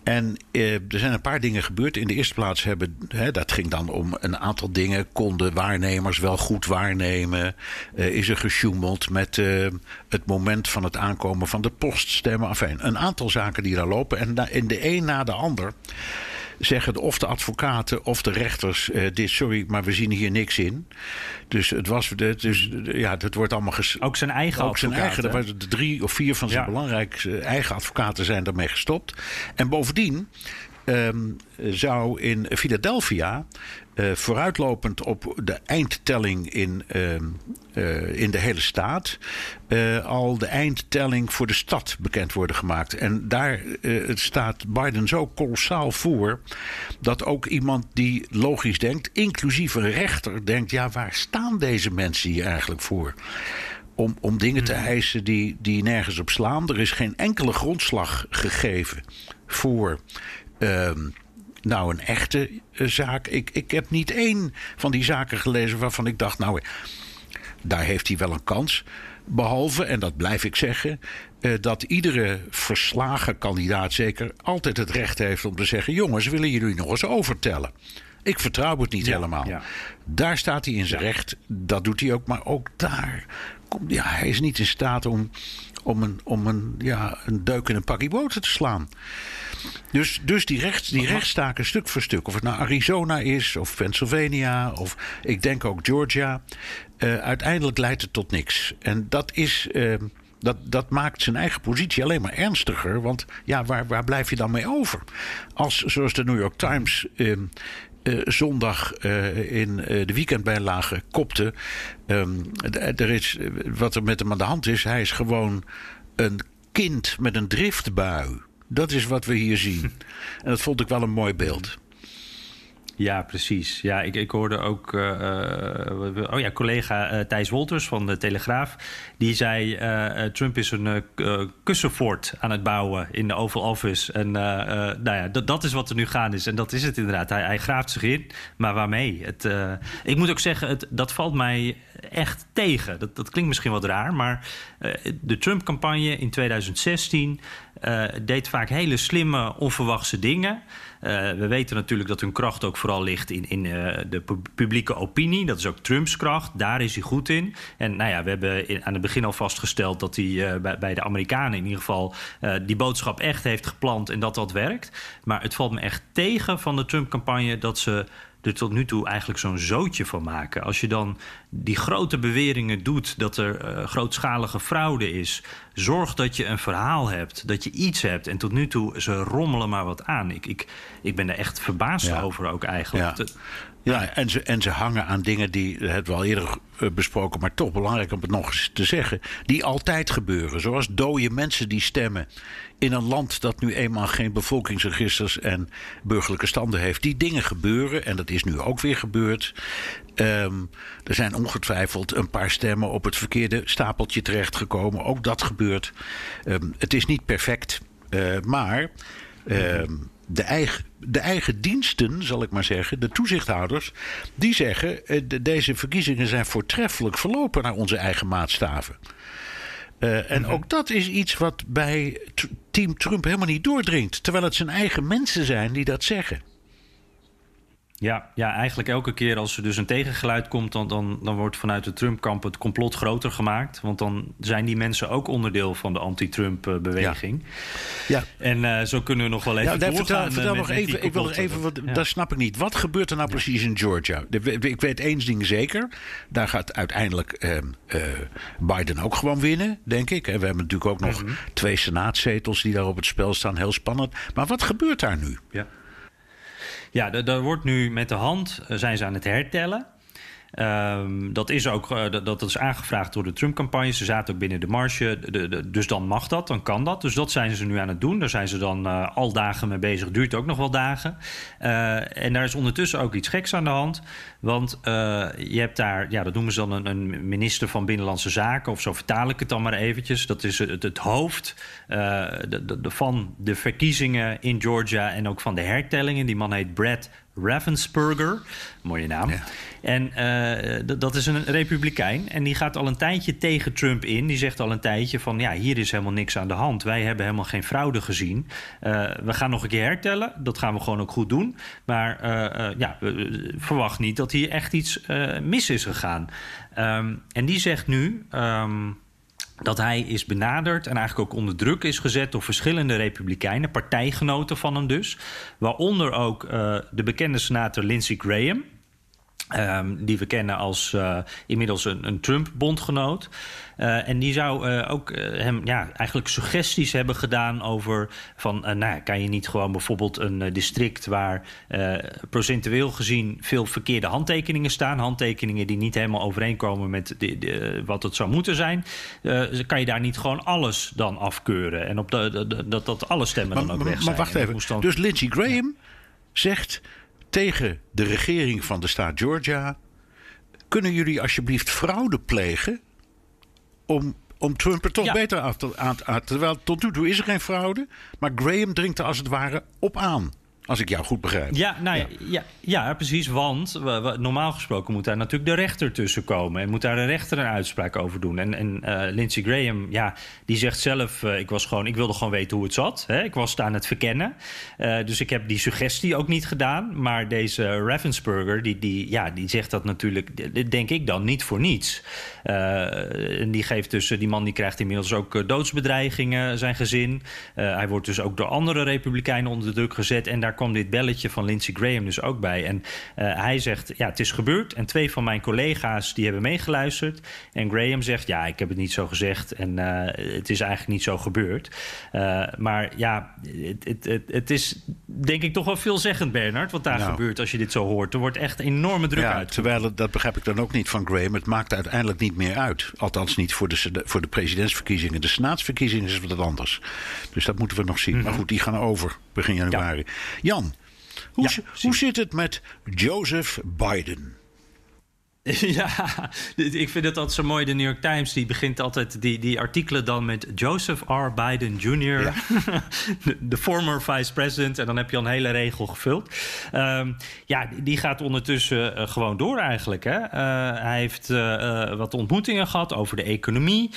en eh, er zijn een paar dingen gebeurd. In de eerste plaats hebben, hè, dat ging dan om een aantal dingen. Konden waarnemers wel goed waarnemen? Eh, is er gesjoemeld met eh, het moment van het aankomen van de poststemmen? Enfin, een aantal zaken die daar lopen. En in de een na de ander zeggen of de advocaten of de rechters: eh, dit, sorry, maar we zien hier niks in. Dus het was, dus, ja, het wordt allemaal ges- ook zijn eigen ook zijn advocaten, eigen. Er waren drie of vier van zijn Ja. belangrijkste eigen advocaten zijn daarmee gestopt. En bovendien ehm, zou in Philadelphia, eh, vooruitlopend op de eindtelling in, ehm, eh, in de hele staat, eh, al de eindtelling voor de stad bekend worden gemaakt. En daar staat Biden zo kolossaal voor dat ook iemand die logisch denkt, inclusief een rechter, denkt: ja, waar staan deze mensen hier eigenlijk voor? om, om dingen te eisen die, die nergens op slaan. Er is geen enkele grondslag gegeven voor ehm, nou een echte eh, zaak. Ik, ik heb niet één van die zaken gelezen waarvan ik dacht, nou, daar heeft hij wel een kans. Behalve, en dat blijf ik zeggen, eh, dat iedere verslagen kandidaat zeker altijd het recht heeft om te zeggen: jongens, willen jullie nog eens overtellen? Ik vertrouw het niet Ja, helemaal. ja. Daar staat hij in zijn recht. Dat doet hij ook. Maar ook daar. Komt, ja, hij is niet in staat om, om, een, om een, ja, een deuk in een pakje boter te slaan. Dus, dus die, rechts, die rechtszaken stuk voor stuk. Of het nou Arizona is, of Pennsylvania, of ik denk ook Georgia. eh, uiteindelijk leidt het tot niks. En dat is. eh, dat, dat maakt zijn eigen positie alleen maar ernstiger. Want ja, waar, waar blijf je dan mee over? Als, zoals de New York Times eh, eh, zondag eh, in de weekendbijlage kopte. ehm, d- er is, wat er met hem aan de hand is, hij is gewoon een kind met een driftbui. Dat is wat we hier zien. En dat vond ik wel een mooi beeld. Ja, precies. Ja, ik, ik hoorde ook. eh, eh, oh ja, collega eh, Thijs Wolters van de Telegraaf. Die zei: Trump is een kussenfort aan het bouwen in de Oval Office. En nou ja, dat, is wat er nu gaan is. En dat is het inderdaad. Hij, hij graaft zich in. Maar waarmee? Het, ik moet ook zeggen, het, dat valt mij echt tegen. Dat, dat klinkt misschien wat raar. Maar de Trump-campagne in 2016 eh, deed vaak hele slimme, onverwachte dingen. We weten natuurlijk dat hun kracht ook vooral ligt in, in eh, de pu- publieke opinie. Dat is ook Trumps kracht. Daar is hij goed in. En nou ja, we hebben aan het begin al vastgesteld dat hij eh, bij, bij de Amerikanen in ieder geval eh, die boodschap echt heeft geplant en dat dat werkt. Maar het valt me echt tegen van de Trump-campagne dat ze er tot nu toe eigenlijk zo'n zootje van maken. Als je dan die grote beweringen doet dat er eh, grootschalige fraude is, zorg dat je een verhaal hebt, dat je iets hebt. En tot nu toe, ze rommelen maar wat aan. Ik, ik, ik ben er echt verbaasd Ja. over ook eigenlijk. Ja. Ja, en ze, en ze hangen aan dingen die, dat hebben eerder eh, besproken, maar toch belangrijk om het nog eens te zeggen, die altijd gebeuren. Zoals dode mensen die stemmen in een land dat nu eenmaal geen bevolkingsregisters en burgerlijke standen heeft. Die dingen gebeuren en dat is nu ook weer gebeurd. Ehm, er zijn ongetwijfeld een paar stemmen op het verkeerde stapeltje terechtgekomen. Ook dat gebeurt. Ehm, het is niet perfect, eh, maar ehm, de, eigen, de eigen diensten, zal ik maar zeggen, de toezichthouders, die zeggen: eh, de- deze verkiezingen zijn voortreffelijk verlopen naar onze eigen maatstaven. Eh, en ook dat is iets wat bij Team Trump helemaal niet doordringt. Terwijl het zijn eigen mensen zijn die dat zeggen. Ja, ja, eigenlijk elke keer als er dus een tegengeluid komt, dan, dan, dan wordt vanuit de Trump-kamp het complot groter gemaakt. Want dan zijn die mensen ook onderdeel van de anti-Trump-beweging. Ja. En eh, zo kunnen we nog wel even Ja, doorgaan. vertel, eh, vertel nog even, ik wil nog even, wat, Ja. dat snap ik niet. Wat gebeurt er nou precies in Georgia? Ik weet één ding zeker. Daar gaat uiteindelijk ehm, eh, Biden ook gewoon winnen, denk ik. We hebben natuurlijk ook nog Mhm. twee senaatzetels die daar op het spel staan. Heel spannend. Maar wat gebeurt daar nu? Ja, ja da- daar wordt nu met de hand eh, zijn ze aan het hertellen. Ehm, dat is ook eh, dat, dat is aangevraagd door de Trump-campagne. Ze zaten ook binnen de marge. De, dus dan mag dat, dan kan dat. Dus dat zijn ze nu aan het doen. Daar zijn ze dan eh, al dagen mee bezig. Duurt ook nog wel dagen. Eh, en daar is ondertussen ook iets geks aan de hand. Want je hebt daar, ja, dat noemen ze dan een, minister van Binnenlandse Zaken. Of zo vertaal ik het dan maar eventjes. Dat is het, het hoofd de- van de verkiezingen in Georgia. En ook van de hertellingen. Die man heet Brad Ravensburger. Mooie naam. En eh, dat is een republikein. En die gaat al een tijdje tegen Trump in. Die zegt al een tijdje van... ja, hier is helemaal niks aan de hand. Wij hebben helemaal geen fraude gezien. Eh, we gaan nog een keer hertellen. Dat gaan we gewoon ook goed doen. Maar eh, ja, verwacht niet dat hier echt iets mis is gegaan. Ehm, en die zegt nu... ehm, dat hij is benaderd en eigenlijk ook onder druk is gezet door verschillende republikeinen, partijgenoten van hem dus. Waaronder ook eh, de bekende senator Lindsey Graham. Ehm, die we kennen als eh, inmiddels een, een Trump-bondgenoot. Eh, en die zou eh, ook hem ja, eigenlijk suggesties hebben gedaan over van... nou, kan je niet gewoon bijvoorbeeld een district waar procentueel gezien veel verkeerde handtekeningen staan... handtekeningen die niet helemaal overeenkomen met de, de- wat het zou moeten zijn... kan je daar niet gewoon alles dan afkeuren? En op de, dat, dat alle stemmen Maar, dan ook maar- weg maar zijn. wacht En dat even. Dus Lindsey Graham zegt tegen de regering van de staat Georgia... kunnen jullie alsjeblieft fraude plegen om, om Trump er toch Ja. beter af te, aan, aan- Terwijl tot nu toe is er geen fraude, maar Graham dringt er als het ware op aan. Als ik jou goed begrijp. Ja, nou ja, ja, ja, precies. Want we- we- normaal gesproken moet daar natuurlijk de rechter tussen komen. En moet daar de rechter een uitspraak over doen. En, en eh, Lindsey Graham, ja, die zegt zelf: eh, ik, was gewoon, ik wilde gewoon weten hoe het zat. Hè? Ik was het aan het verkennen. Eh, dus ik heb die suggestie ook niet gedaan. Maar deze Ravensburger, die, die, ja, die zegt dat natuurlijk, denk ik dan, niet voor niets. En die geeft dus, die man die krijgt inmiddels ook doodsbedreigingen, zijn gezin. Hij wordt dus ook door andere republikeinen onder druk gezet. En daar kwam dit belletje van Lindsey Graham dus ook bij. En eh, hij zegt, ja, het is gebeurd. En twee van mijn collega's die hebben meegeluisterd. En Graham zegt, ja, ik heb het niet zo gezegd. En eh, het is eigenlijk niet zo gebeurd. Eh, maar ja, het, het, het, het is denk ik toch wel veelzeggend, Bernard, wat daar Nou. gebeurt als je dit zo hoort. Er wordt echt enorme druk Ja, uit. terwijl dat begrijp ik dan ook niet van Graham. Het maakt uiteindelijk niet meer uit. Althans niet voor de, voor de presidentsverkiezingen. De senaatsverkiezingen is wat anders. Dus dat moeten we nog zien. Maar goed, die gaan over begin januari. Jan, hoe, Ja, hoe zit het met Joseph Biden? Ja, ik vind het altijd zo mooi. De New York Times die begint altijd die, die artikelen dan met Joseph R. Biden Jr., de, de former vice president. En dan heb je al een hele regel gevuld. Ehm, ja, die- gaat ondertussen eh, gewoon door eigenlijk. Hè? Eh, hij heeft eh, wat ontmoetingen gehad over de economie.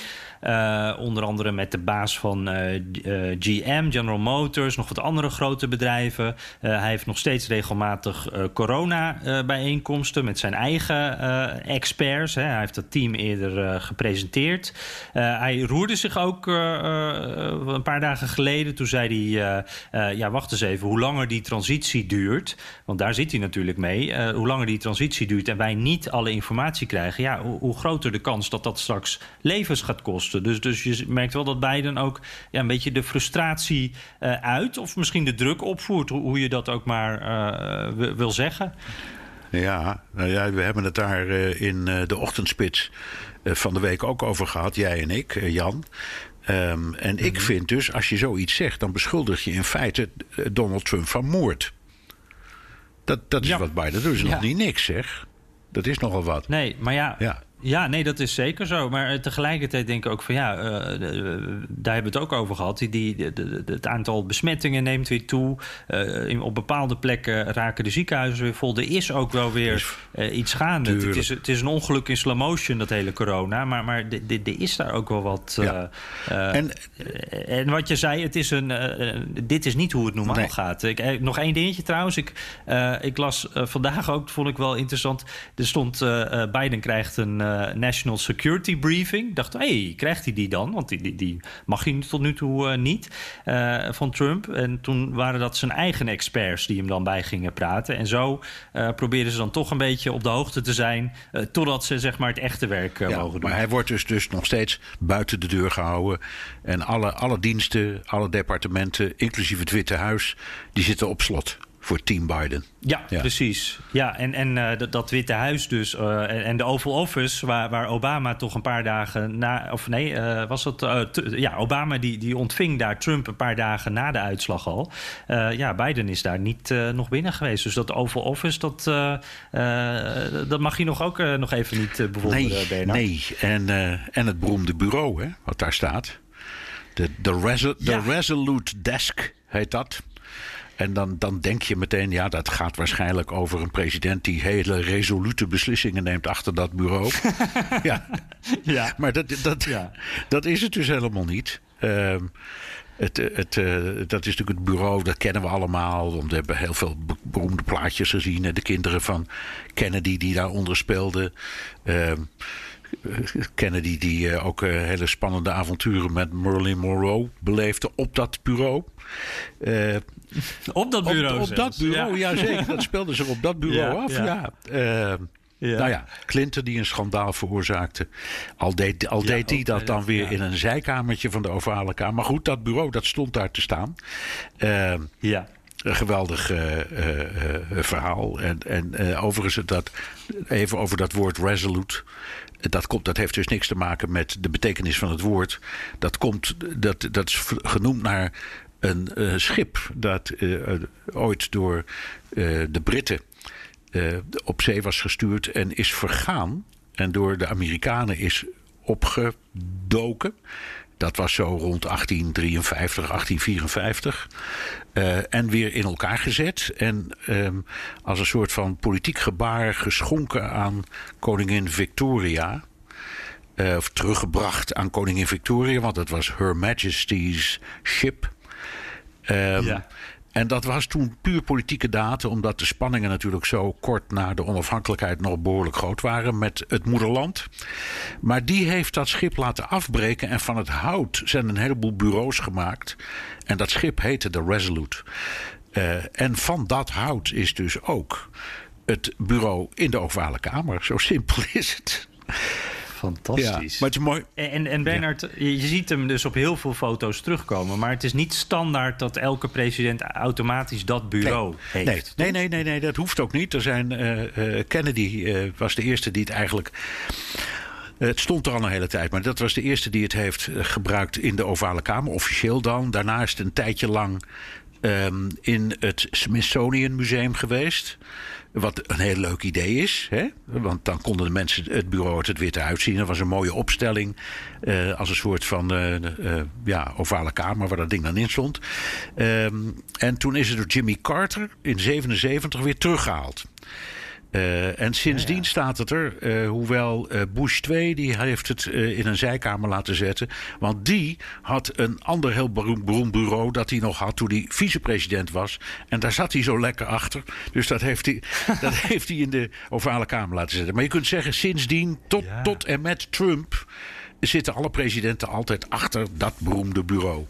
Eh, onder andere met de baas van eh, G- eh, GM, General Motors, nog wat andere grote bedrijven. Hij heeft nog steeds regelmatig corona-bijeenkomsten met zijn eigen experts. Hè. Hij heeft dat team eerder gepresenteerd. Hij roerde zich ook een paar dagen geleden. Toen zei hij: Ja, wacht eens even, hoe langer die transitie duurt. Want daar zit hij natuurlijk mee. hoe langer die transitie duurt en wij niet alle informatie krijgen, ja, hoe groter de kans dat dat straks levens gaat kosten. Dus, dus je merkt wel dat Biden ook ja, een beetje de frustratie eh, uit, of misschien de druk opvoert, hoe, hoe je dat ook maar eh, wil- zeggen. Ja, nou ja, we hebben het daar eh, in de ochtendspits van de week ook over gehad. Jij en ik, Jan. Ehm, en ik vind dus, als je zoiets zegt, dan beschuldig je in feite Donald Trump van moord. Dat, dat is Ja. wat Biden doet. Dat is Ja. nog niet niks, zeg. Dat is nogal wat. Nee, maar ja, Ja. Ja. Nee, dat is zeker zo. Maar eh, tegelijkertijd denk ik ook van ja, uh, daar hebben we het ook over gehad. Die, die, de, het aantal besmettingen neemt weer toe. Uh, in, op bepaalde plekken raken de ziekenhuizen weer vol. Er is ook wel weer iets gaande. Het is, het is een ongeluk in slow motion, dat hele corona. Maar, maar er is daar ook wel wat. Ja. en, en wat je zei, het is een, dit is niet hoe het normaal gaat. Ik, nog één dingetje trouwens. Ik, ik las vandaag ook, vond ik wel interessant. Er stond Biden krijgt een National Security Briefing. Ik dacht, hé, hey, krijgt hij die dan? Want die, die, die mag hij tot nu toe uh, niet uh, van Trump. En toen waren dat zijn eigen experts die hem dan bij gingen praten. En zo probeerden ze dan toch een beetje op de hoogte te zijn... totdat ze zeg maar het echte werk ja, mogen doen. Maar hij wordt dus, dus nog steeds buiten de deur gehouden. En alle, alle diensten, alle departementen, inclusief het Witte Huis... die zitten op slot voor Team Biden. Ja, precies. Ja, en, en uh, dat, dat, Witte Huis dus uh, en, de Oval Office, waar, waar Obama toch een paar dagen na, of nee, uh, was dat, ja, Obama die, die ontving daar Trump een paar dagen na de uitslag al. ja, Biden is daar niet nog binnen geweest. Dus dat Oval Office, dat, dat mag je nog ook nog even niet bewonderen, nee, Bernard. Nee, en, en het beroemde bureau, hè, wat daar staat. De, de, Resol ja. de Resolute Desk heet dat. En dan, dan denk je meteen, ja, dat gaat waarschijnlijk over een president die hele resolute beslissingen neemt achter dat bureau. ja. ja. Maar dat, dat, ja. dat is het dus helemaal niet. Uh, het, het, uh, dat is natuurlijk het bureau, dat kennen we allemaal. Want we hebben heel veel beroemde plaatjes gezien. De kinderen van Kennedy die daaronder speelden. Uh, Kennedy die uh, ook hele spannende avonturen met Marilyn Monroe beleefde op dat bureau. Op dat bureau. Op, op dat bureau, ja. zeker. Dat speelde zich op dat bureau af. Ja. Uh, ja. Nou ja, Clinton die een schandaal veroorzaakte. Al deed, al deed hij dat dan weer in een zijkamertje van de ovale kamer. Maar goed, dat bureau dat stond daar te staan. Uh, ja. Een geweldig uh, verhaal. En, en overigens, dat, even over dat woord resolute. Dat, komt, dat heeft dus niks te maken met de betekenis van het woord. Dat, komt, dat, dat is genoemd naar een uh, schip dat uh, ooit door de Britten op zee was gestuurd en is vergaan. En door de Amerikanen is opgedoken. Dat was zo rond 1853, 1854. en weer in elkaar gezet. En um, als een soort van politiek gebaar geschonken aan koningin Victoria. Of teruggebracht aan koningin Victoria, want het was Her Majesty's ship. Um, ja. En dat was toen puur politieke data, omdat de spanningen natuurlijk zo kort na de onafhankelijkheid nog behoorlijk groot waren met het moederland. Maar die heeft dat schip laten afbreken en van het hout zijn een heleboel bureaus gemaakt. En dat schip heette de Resolute. Uh, en van dat hout is dus ook het bureau in de Ovale Kamer. Zo simpel is het. Fantastisch. Ja, maar het is mooi. En, en Bernard, je ziet hem dus op heel veel foto's terugkomen. Maar het is niet standaard dat elke president automatisch dat bureau nee. heeft. Nee, nee, nee, nee, dat hoeft ook niet. Er zijn, uh, uh, Kennedy uh, was de eerste die het eigenlijk. Het stond er al een hele tijd, maar dat was de eerste die het heeft gebruikt in de Ovale Kamer, officieel dan. Daarnaast een tijdje lang um, in het Smithsonian Museum geweest. Wat een heel leuk idee is. Hè? Want dan konden de mensen het bureau het Witte Huis zien. Dat was een mooie opstelling. Uh, als een soort van uh, uh, ja, ovale kamer waar dat ding dan in stond. Um, en toen is het door Jimmy Carter in 77 weer teruggehaald. Uh, en sindsdien ja, ja. staat het er, uh, hoewel uh, Bush 2 die heeft het in een zijkamer laten zetten. Want die had een ander heel beroemd, beroemd bureau dat hij nog had toen hij vicepresident was. En daar zat hij zo lekker achter. Dus dat heeft hij, dat heeft hij in de ovale kamer laten zetten. Maar je kunt zeggen, sindsdien tot, ja. tot en met Trump zitten alle presidenten altijd achter dat beroemde bureau.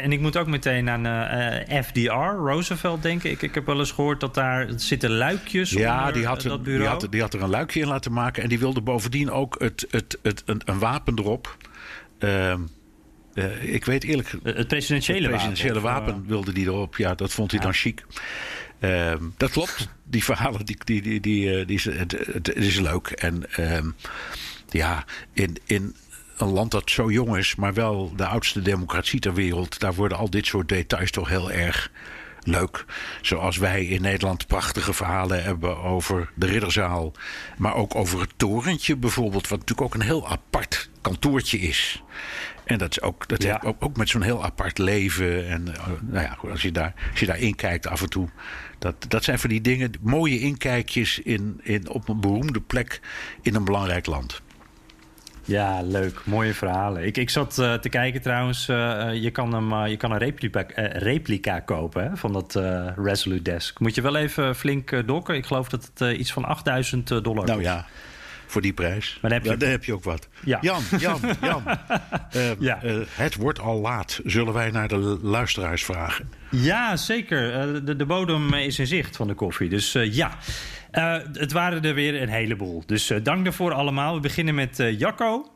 En ik moet ook meteen aan uh, eh, FDR, Roosevelt, denken. Ik, ik heb wel eens gehoord dat daar zitten luikjes ja, onder die had, dat bureau. Die had, die had er een luikje in laten maken. En die wilde bovendien ook het, het, het, een, een wapen erop. Uh, uh, ik weet eerlijk... Het presidentiële, het presidentiële wapen, wapen wilde die erop. Ja, dat vond hij ja. dan chic. Uh, dat klopt. Die verhalen, die, die, die, die, die het, is leuk. En uh, ja, in, in een land dat zo jong is, maar wel de oudste democratie ter wereld, daar worden al dit soort details toch heel erg leuk. Zoals wij in Nederland prachtige verhalen hebben over de Ridderzaal. Maar ook over het torentje bijvoorbeeld. Wat natuurlijk ook een heel apart kantoortje is. En dat is ook, dat Ja. heeft ook, ook met zo'n heel apart leven. En eh, nou ja, als je, daar, als je daar inkijkt af en toe. Dat, dat zijn van die dingen, mooie inkijkjes in, in, op een beroemde plek in een belangrijk land. Ja, leuk. Mooie verhalen. Ik, ik zat eh, te kijken trouwens. eh, eh, je, kan hem, je kan een replica, replica kopen hè, van dat Resolute Desk. Moet je wel even flink dokken. Ik geloof dat het iets van 8000 dollar Nou ja, voor die prijs. Maar dan heb je- Ja, dan heb je ook wat. Ja. Jan, Jan, Jan. Ja. het wordt al laat. Zullen wij naar de luisteraars vragen? Ja, zeker. De, de bodem is in zicht van de koffie. Dus ja, het waren er weer een heleboel. Dus eh, dank daarvoor allemaal. We beginnen met eh, Jacco.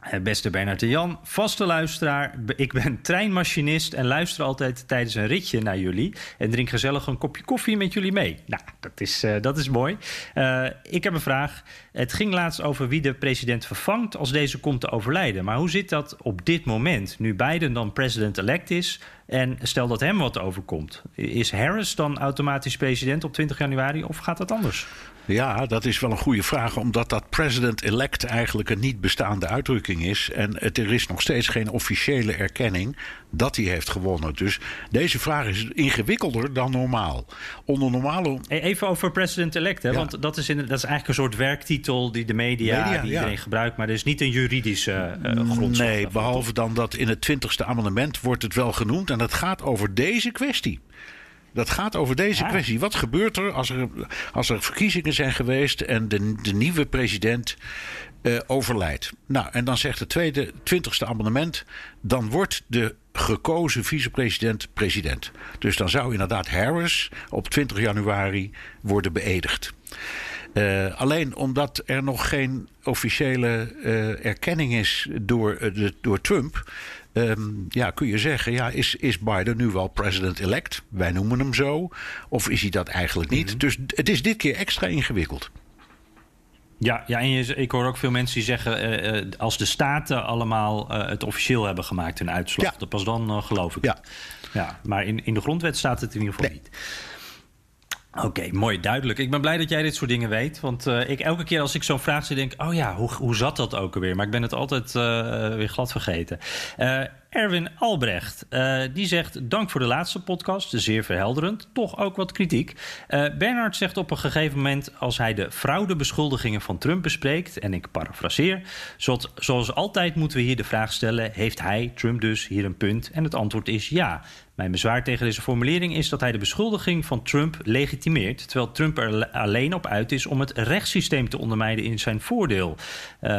Eh, Beste Bernard en Jan, vaste luisteraar. Ik ben treinmachinist en luister altijd tijdens een ritje naar jullie. En drink gezellig een kopje koffie met jullie mee. Nou, dat is, eh, dat is mooi. Eh, ik heb een vraag. Het ging laatst over wie de president vervangt als deze komt te overlijden. Maar hoe zit dat op dit moment, nu Biden dan president-elect is... en stel dat hem wat overkomt? Is Harris dan automatisch president op 20 januari of gaat dat anders? Ja, dat is wel een goede vraag, omdat dat president-elect eigenlijk een niet bestaande uitdrukking is. En het, er is nog steeds geen officiële erkenning dat hij heeft gewonnen. Dus deze vraag is ingewikkelder dan normaal. Onder normale. Even over president-elect, hè? Ja. want dat is, in, dat is eigenlijk een soort werktitel die de media, Media, die ja. iedereen gebruikt, maar er is niet een juridische eh grondslag. Nee, behalve dan dat in het 20ste amendement wordt het wel genoemd. En dat gaat over deze kwestie. Dat gaat over deze Ah. kwestie. Wat gebeurt er als er, als er verkiezingen zijn geweest en de, de nieuwe president eh, overlijdt? Nou, en dan zegt het tweede, 20ste amendement. Dan wordt de gekozen vicepresident president. Dus dan zou inderdaad Harris op 20 januari worden beëdigd. Eh, alleen omdat er nog geen officiële eh, erkenning is door, de, door Trump. Ehm, ja, kun je zeggen, ja, is, is Biden nu wel president-elect? Wij noemen hem zo. Of is hij dat eigenlijk niet? Dus het is dit keer extra ingewikkeld. Ja, ja en je, ik hoor ook veel mensen die zeggen... eh, eh, als de staten allemaal eh, het officieel hebben gemaakt, hun uitslag... Ja. dat pas dan geloof ik Ja. ja. Maar in, in de grondwet staat het in ieder geval Nee. niet. Oké, mooi, duidelijk. Ik ben blij dat jij dit soort dingen weet. Want eh, ik, elke keer als ik zo'n vraag zie, denk ik... oh ja, hoe, hoe zat dat ook alweer? Maar ik ben het altijd eh, weer glad vergeten. Eh, Erwin Albrecht, eh, die zegt... dank voor de laatste podcast, zeer verhelderend. Toch ook wat kritiek. Eh Bernard zegt op een gegeven moment... als hij de fraudebeschuldigingen van Trump bespreekt... en ik parafraseer... Zoals, altijd moeten we hier de vraag stellen... heeft hij, Trump dus, hier een punt? En het antwoord is ja. Mijn bezwaar tegen deze formulering is dat hij de beschuldiging van Trump legitimeert, terwijl Trump er le- alleen op uit is om het rechtssysteem te ondermijnen in zijn voordeel. Eh,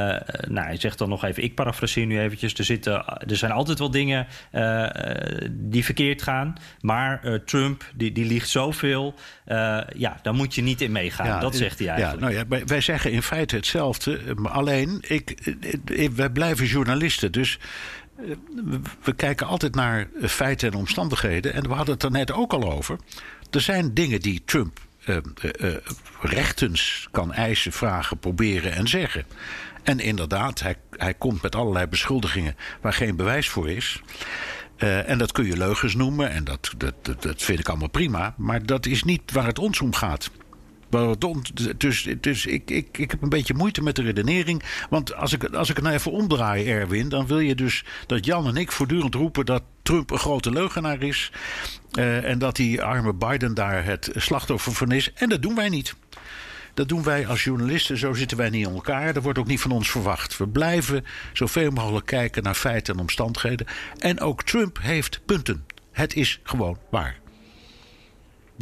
nou, hij zegt dan nog even, ik parafraseer nu eventjes, er, zitten, er zijn altijd wel dingen eh, eh, die verkeerd gaan, maar eh, Trump die, die liegt zoveel, ja, daar moet je niet in meegaan. dat zegt hij eigenlijk. Ja, nou ja, wij, wij zeggen in feite hetzelfde. maar Alleen, ik, wij blijven journalisten. Dus we, kijken altijd naar feiten en omstandigheden. En we hadden het er net ook al over. Er zijn dingen die Trump eh, rechtens kan eisen, vragen, proberen en zeggen. En inderdaad, hij, hij komt met allerlei beschuldigingen waar geen bewijs voor is. Eh, en dat kun je leugens noemen en dat, dat, dat, dat vind ik allemaal prima. Maar dat is niet waar het ons om gaat. Dus, dus ik, ik, ik heb een beetje moeite met de redenering. Want als ik, als ik het nou even omdraai, Erwin, dan wil je dus dat Jan en ik voortdurend roepen dat Trump een grote leugenaar is. eh, en dat die arme Biden daar het slachtoffer van is. En dat doen wij niet. Dat doen wij als journalisten, zo zitten wij niet in elkaar. Dat wordt ook niet van ons verwacht. We blijven zoveel mogelijk kijken naar feiten en omstandigheden. En ook Trump heeft punten. Het is gewoon waar.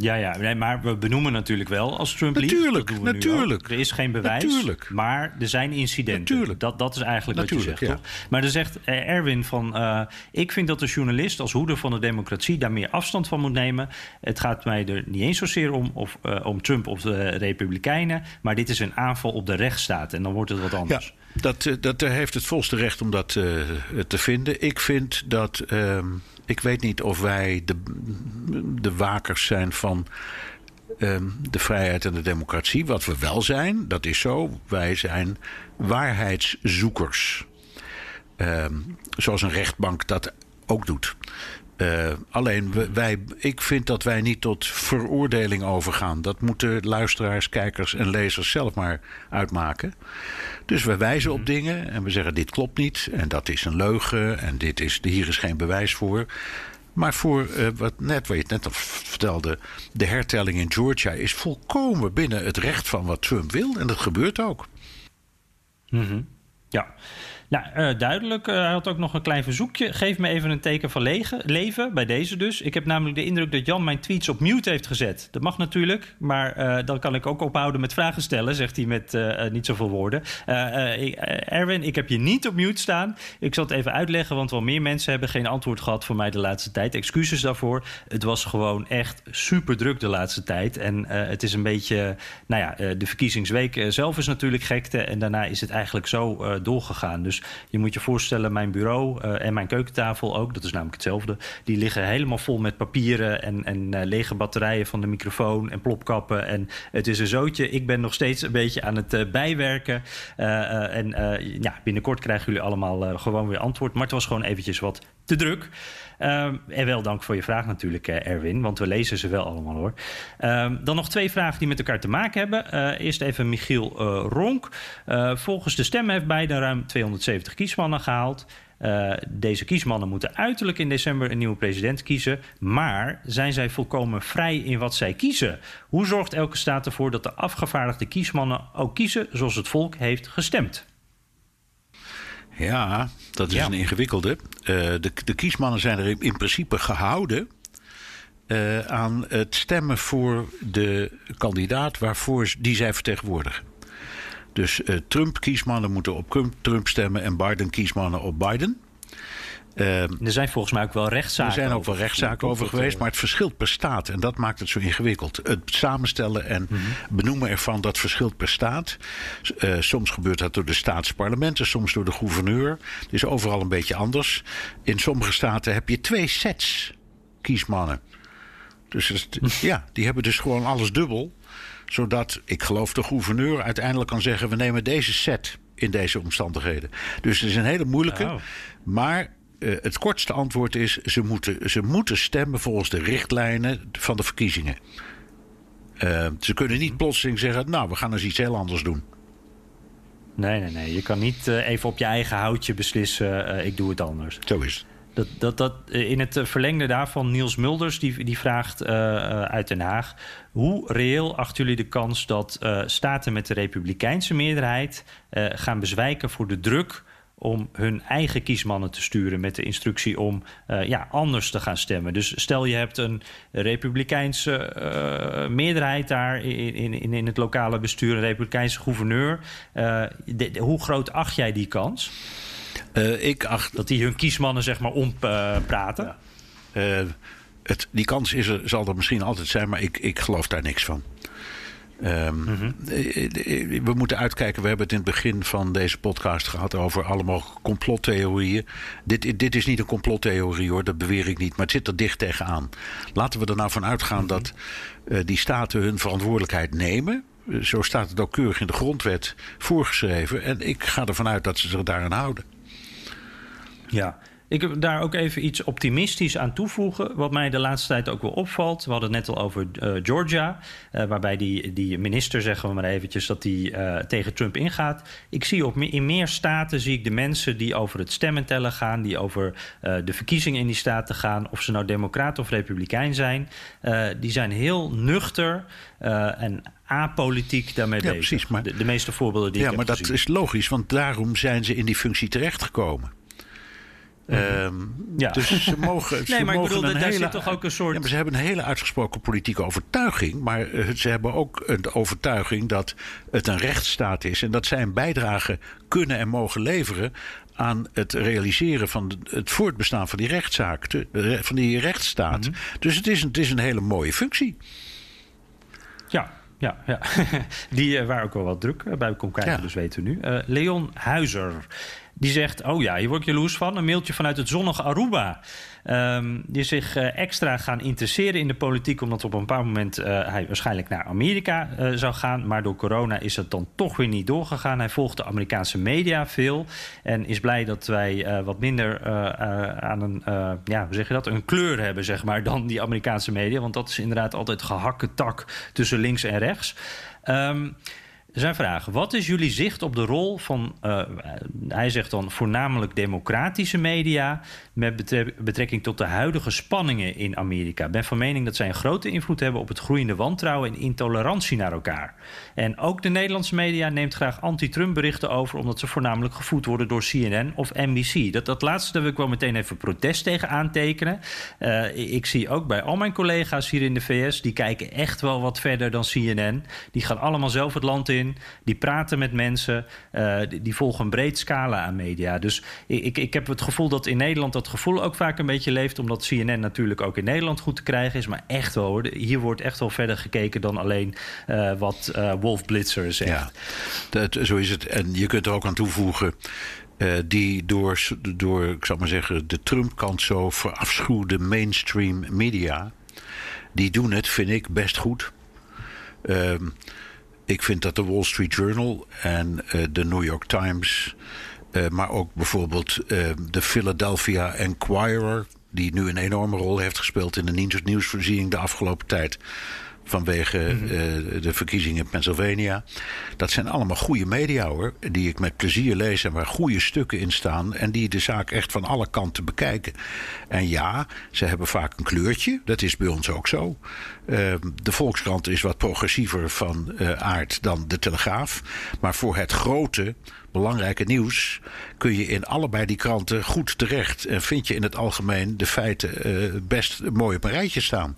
Ja, ja, nee, maar we benoemen natuurlijk wel als Trump liegt. Natuurlijk, natuurlijk. Er is geen bewijs, Natuurlijk. maar er zijn incidenten. Natuurlijk. Dat, dat is eigenlijk wat je Natuurlijk, zegt, ja. toch? Maar dan zegt eh, Erwin van... eh, ik vind dat de journalist als hoeder van de democratie... daar meer afstand van moet nemen. Het gaat mij er niet eens zozeer om, of, eh, om Trump of de Republikeinen... maar dit is een aanval op de rechtsstaat en dan wordt het wat Ja, anders. Dat, eh, dat eh, heeft het volste recht om dat eh, te vinden. Ik vind dat. ehm, ik weet niet of wij de, de wakers zijn van ehm, de vrijheid en de democratie. Wat we wel zijn, dat is zo. Wij zijn waarheidszoekers. Ehm, zoals een rechtbank dat ook doet. Uh, alleen, wij, ik vind dat wij niet tot veroordeling overgaan. Dat moeten luisteraars, kijkers en lezers zelf maar uitmaken. Dus we wijzen op dingen en we zeggen: dit klopt niet en dat is een leugen en dit is, hier is geen bewijs voor. Maar voor uh, wat, net, wat je het net al vertelde, de hertelling in Georgia is volkomen binnen het recht van wat Trump wil. En dat gebeurt ook. Mm -hmm. Ja. Nou, uh, duidelijk. Uh, hij had ook nog een klein verzoekje. Geef me even een teken van leven, bij deze dus. Ik heb namelijk de indruk dat Jan mijn tweets op mute heeft gezet. Dat mag natuurlijk, maar uh, dan kan ik ook ophouden met vragen stellen, zegt hij met niet zoveel woorden. Erwin, ik heb je niet op mute staan. Ik zal het even uitleggen, want wel meer mensen hebben geen antwoord gehad voor mij de laatste tijd. Excuses daarvoor. Het was gewoon echt super druk de laatste tijd. En het is een beetje, nou ja, de verkiezingsweek zelf is natuurlijk gekte. En daarna is het eigenlijk zo doorgegaan. Dus je moet je voorstellen, mijn bureau uh, en mijn keukentafel ook, dat is namelijk hetzelfde, die liggen helemaal vol met papieren en, en uh, lege batterijen van de microfoon en plopkappen. En het is een zootje. Ik ben nog steeds een beetje aan het uh, bijwerken. en ja, binnenkort krijgen jullie allemaal gewoon weer antwoord. Maar het was gewoon eventjes wat te druk. Um, en wel dank voor je vraag natuurlijk, Erwin, want we lezen ze wel allemaal hoor. Um, dan nog twee vragen die met elkaar te maken hebben. Uh, eerst even Michiel uh, Ronk. Volgens de stem heeft Biden ruim 270 kiesmannen gehaald. Deze kiesmannen moeten uiterlijk in december een nieuwe president kiezen. Maar zijn zij volkomen vrij in wat zij kiezen? Hoe zorgt elke staat ervoor dat de afgevaardigde kiesmannen ook kiezen zoals het volk heeft gestemd? Ja, dat is ja. een ingewikkelde. Uh, de, de, kiesmannen zijn er in principe gehouden uh, aan het stemmen voor de kandidaat waarvoor die zij vertegenwoordigen. Dus uh, Trump-kiesmannen moeten op Trump stemmen en Biden-kiesmannen op Biden. Uh, er zijn volgens mij ook wel rechtszaken. Er zijn ook wel rechtszaken over geweest, maar het verschilt per staat. En dat maakt het zo ingewikkeld. Het samenstellen en mm -hmm. benoemen ervan dat verschilt per staat. Uh, soms gebeurt dat door de staatsparlementen, soms door de gouverneur. Het is overal een beetje anders. In sommige staten heb je twee sets kiesmannen. Dus het, ja, die hebben dus gewoon alles dubbel. Zodat, ik geloof, de gouverneur uiteindelijk kan zeggen: we nemen deze set in deze omstandigheden. Dus het is een hele moeilijke. Oh. Maar uh, het kortste antwoord is: ze moeten, ze moeten stemmen volgens de richtlijnen van de verkiezingen. Uh, ze kunnen niet plotseling zeggen: nou, we gaan eens iets heel anders doen. Nee, nee, nee. Je kan niet uh, even op je eigen houtje beslissen: ik doe het anders. Zo is het. Dat, dat, dat, in het verlengde daarvan, Niels Mulders die, die vraagt uh, uit Den Haag... hoe reëel achten jullie de kans dat uh, staten met de republikeinse meerderheid... Uh, gaan bezwijken voor de druk om hun eigen kiesmannen te sturen... met de instructie om ja, anders te gaan stemmen. Dus stel je hebt een republikeinse meerderheid daar in, in, in het lokale bestuur... een republikeinse gouverneur. De, de, hoe groot acht jij die kans? Ik acht... Dat die hun kiesmannen zeg maar ompraten? Ja. Het, die kans is er, zal er misschien altijd zijn, maar ik, ik geloof daar niks van. Um, mm-hmm. We moeten uitkijken. We hebben het in het begin van deze podcast gehad over allemaal complottheorieën. Dit, dit is niet een complottheorie hoor, dat beweer ik niet. Maar het zit er dicht tegenaan. Laten we er nou van uitgaan mm-hmm. dat uh, die staten hun verantwoordelijkheid nemen. Zo staat het ook keurig in de grondwet voorgeschreven. En ik ga ervan uit dat ze zich daaraan houden. Ja, ik heb daar ook even iets optimistisch aan toevoegen. Wat mij de laatste tijd ook wel opvalt. We hadden het net al over uh, Georgia. Uh, waarbij die, die minister, zeggen we maar eventjes, dat die uh, tegen Trump ingaat. Ik zie op, in meer staten zie ik de mensen die over het stemmen tellen gaan. Die over de verkiezingen in die staten gaan. Of ze nou democraat of republikein zijn. die zijn heel nuchter en apolitiek daarmee ja, bezig. Precies, maar, de, de meeste voorbeelden die ja, ik heb maar dat gezien. is logisch, want daarom zijn ze in die functie terechtgekomen. Um, ja. Dus ze mogen. nee, ze maar mogen ik bedoel, daar hele, zit toch ook een soort. Ja, maar ze hebben een hele uitgesproken politieke overtuiging. Maar uh, ze hebben ook een overtuiging dat het een rechtsstaat is. En dat zij een bijdrage kunnen en mogen leveren aan het realiseren van het voortbestaan van die rechtszaak, te, van die rechtsstaat. Mm-hmm. Dus het is, een, het is een hele mooie functie. Ja, ja, ja. die uh, waar ook wel wat druk bij komt kijken, ja. dus weten we nu. Uh, Leon Huizer. Die zegt: Oh ja, hier word ik jaloers van. Een mailtje vanuit het zonnige Aruba. Um, die zich uh, extra gaan interesseren in de politiek, omdat op een bepaald moment uh, hij waarschijnlijk naar Amerika uh, zou gaan. Maar door corona is het dan toch weer niet doorgegaan. Hij volgt de Amerikaanse media veel en is blij dat wij wat minder aan een, ja, hoe zeg je dat, een kleur hebben, zeg maar, dan die Amerikaanse media. Want dat is inderdaad altijd gehakke tak tussen links en rechts. Um, zijn vraag: wat is jullie zicht op de rol van, uh, hij zegt dan voornamelijk democratische media met betrekking tot de huidige spanningen in Amerika? Ik ben van mening dat zij een grote invloed hebben op het groeiende wantrouwen en intolerantie naar elkaar. En ook de Nederlandse media neemt graag anti-Trump berichten over, omdat ze voornamelijk gevoed worden door CNN of NBC. Dat, dat laatste wil ik wel meteen even protest tegen aantekenen. Uh, ik zie ook bij al mijn collega's hier in de VS, die kijken echt wel wat verder dan CNN. Die gaan allemaal zelf het land in die praten met mensen, uh, die, volgen een breed scala aan media. Dus ik, ik heb het gevoel dat in Nederland dat gevoel ook vaak een beetje leeft, omdat CNN natuurlijk ook in Nederland goed te krijgen is. Maar echt wel hoor, hier wordt echt wel verder gekeken dan alleen uh, wat uh, Wolf Blitzer zegt. Ja, dat, zo is het. En je kunt er ook aan toevoegen. Die door, door, ik zal maar zeggen, de Trump-kant zo verafschuwde mainstream media. die doen het, vind ik, best goed. Uh, ik vind dat de Wall Street Journal en uh, de New York Times, uh, maar ook bijvoorbeeld uh, de Philadelphia Enquirer, die nu een enorme rol heeft gespeeld in de nieuwsvoorziening de afgelopen tijd vanwege mm -hmm. de verkiezingen in Pennsylvania. Dat zijn allemaal goede media hoor, die ik met plezier lees en waar goede stukken in staan en die de zaak echt van alle kanten bekijken. En ja, ze hebben vaak een kleurtje, dat is bij ons ook zo. Uh, de Volkskrant is wat progressiever van uh, aard dan de Telegraaf. Maar voor het grote, belangrijke nieuws kun je in allebei die kranten goed terecht. En vind je in het algemeen de feiten uh, best mooi op een rijtje staan.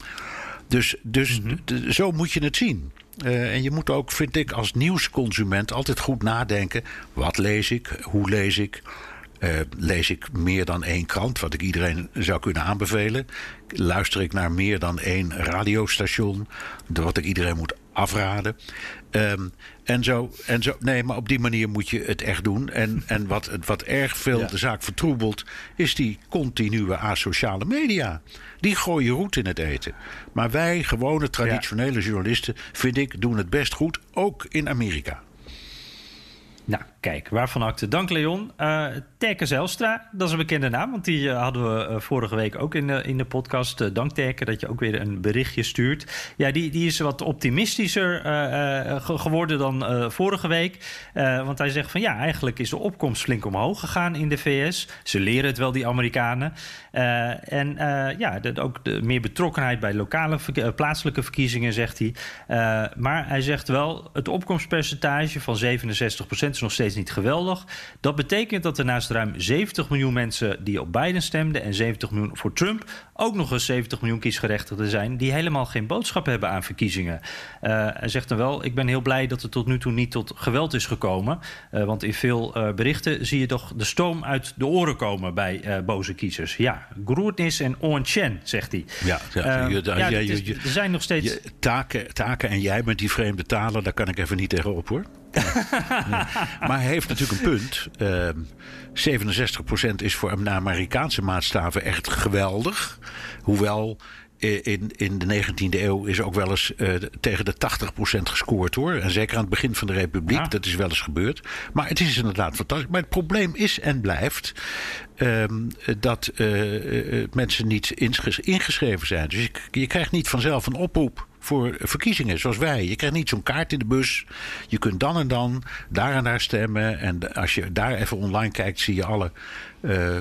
Dus, dus mm -hmm. zo moet je het zien. Uh, en je moet ook, vind ik, als nieuwsconsument altijd goed nadenken: wat lees ik, hoe lees ik. Uh, lees ik meer dan één krant, wat ik iedereen zou kunnen aanbevelen. Luister ik naar meer dan één radiostation, wat ik iedereen moet afraden. Um, en zo, en zo. Nee, maar op die manier moet je het echt doen. En, en wat, wat erg veel ja. de zaak vertroebelt, is die continue asociale media. Die gooien roet in het eten. Maar wij, gewone traditionele ja. journalisten, vind ik, doen het best goed, ook in Amerika. Nou, kijk, waarvan acte. Dank Leon. Uh, Terke Zelstra, dat is een bekende naam, want die uh, hadden we uh, vorige week ook in de, in de podcast. dank Terke dat je ook weer een berichtje stuurt. Ja, die, die is wat optimistischer ge geworden dan vorige week. want hij zegt van ja, eigenlijk is de opkomst flink omhoog gegaan in de VS. Ze leren het wel, die Amerikanen. en ja, ook de meer betrokkenheid bij lokale, plaatselijke verkiezingen, zegt hij. maar hij zegt wel, het opkomstpercentage van 67 procent is nog steeds niet geweldig. Dat betekent dat er naast ruim 70 miljoen mensen die op Biden stemden en 70 miljoen voor Trump ook nog eens 70 miljoen kiesgerechtigden zijn die helemaal geen boodschap hebben aan verkiezingen. Uh, hij zegt dan wel: Ik ben heel blij dat er tot nu toe niet tot geweld is gekomen. Uh, want in veel uh, berichten zie je toch de stoom uit de oren komen bij boze kiezers. Ja, groetnis en onchen, zegt hij. Ja, ja, je, ja je, is, er zijn nog steeds. Taken, taken en jij met die vreemde talen, daar kan ik even niet tegenop hoor. Nee. Maar hij heeft natuurlijk een punt. Uh, 67% is voor Amerikaanse maatstaven echt geweldig. Hoewel in, in de 19e eeuw is ook wel eens uh, tegen de 80% gescoord hoor. En zeker aan het begin van de Republiek, ja. dat is wel eens gebeurd. Maar het is inderdaad fantastisch. Maar het probleem is en blijft um, dat uh, mensen niet ingeschreven zijn. Dus je, je krijgt niet vanzelf een oproep voor verkiezingen, zoals wij. Je krijgt niet zo'n kaart in de bus. Je kunt dan en dan daar en daar stemmen. En als je daar even online kijkt, zie je alle uh,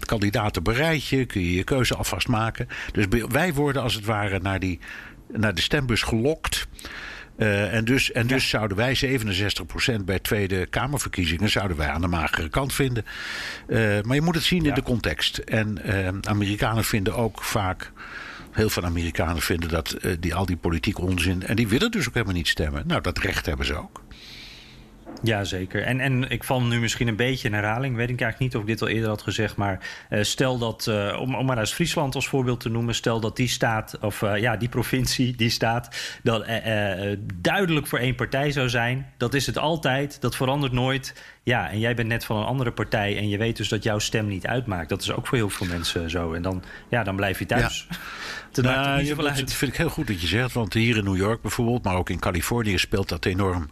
kandidaten bereid Kun je je keuze alvast maken. Dus wij worden als het ware naar, die, naar de stembus gelokt. Uh, en dus, en dus ja. zouden wij 67% bij Tweede Kamerverkiezingen zouden wij aan de magere kant vinden. Uh, maar je moet het zien ja. in de context. En uh, Amerikanen vinden ook vaak. Heel veel Amerikanen vinden dat die, al die politiek onzin. En die willen dus ook helemaal niet stemmen. Nou, dat recht hebben ze ook. Ja, zeker. En, en ik val nu misschien een beetje in herhaling. Weet ik eigenlijk niet of ik dit al eerder had gezegd. Maar uh, stel dat, uh, om, om maar eens Friesland als voorbeeld te noemen. Stel dat die staat, of uh, ja, die provincie, die staat. dat duidelijk voor één partij zou zijn. Dat is het altijd. Dat verandert nooit. Ja, en jij bent net van een andere partij. En je weet dus dat jouw stem niet uitmaakt. Dat is ook voor heel veel mensen zo. En dan, ja, dan blijf je thuis. Ja. Dat nou, ja, vind ik heel goed dat je zegt. Want hier in New York bijvoorbeeld, maar ook in Californië speelt dat enorm.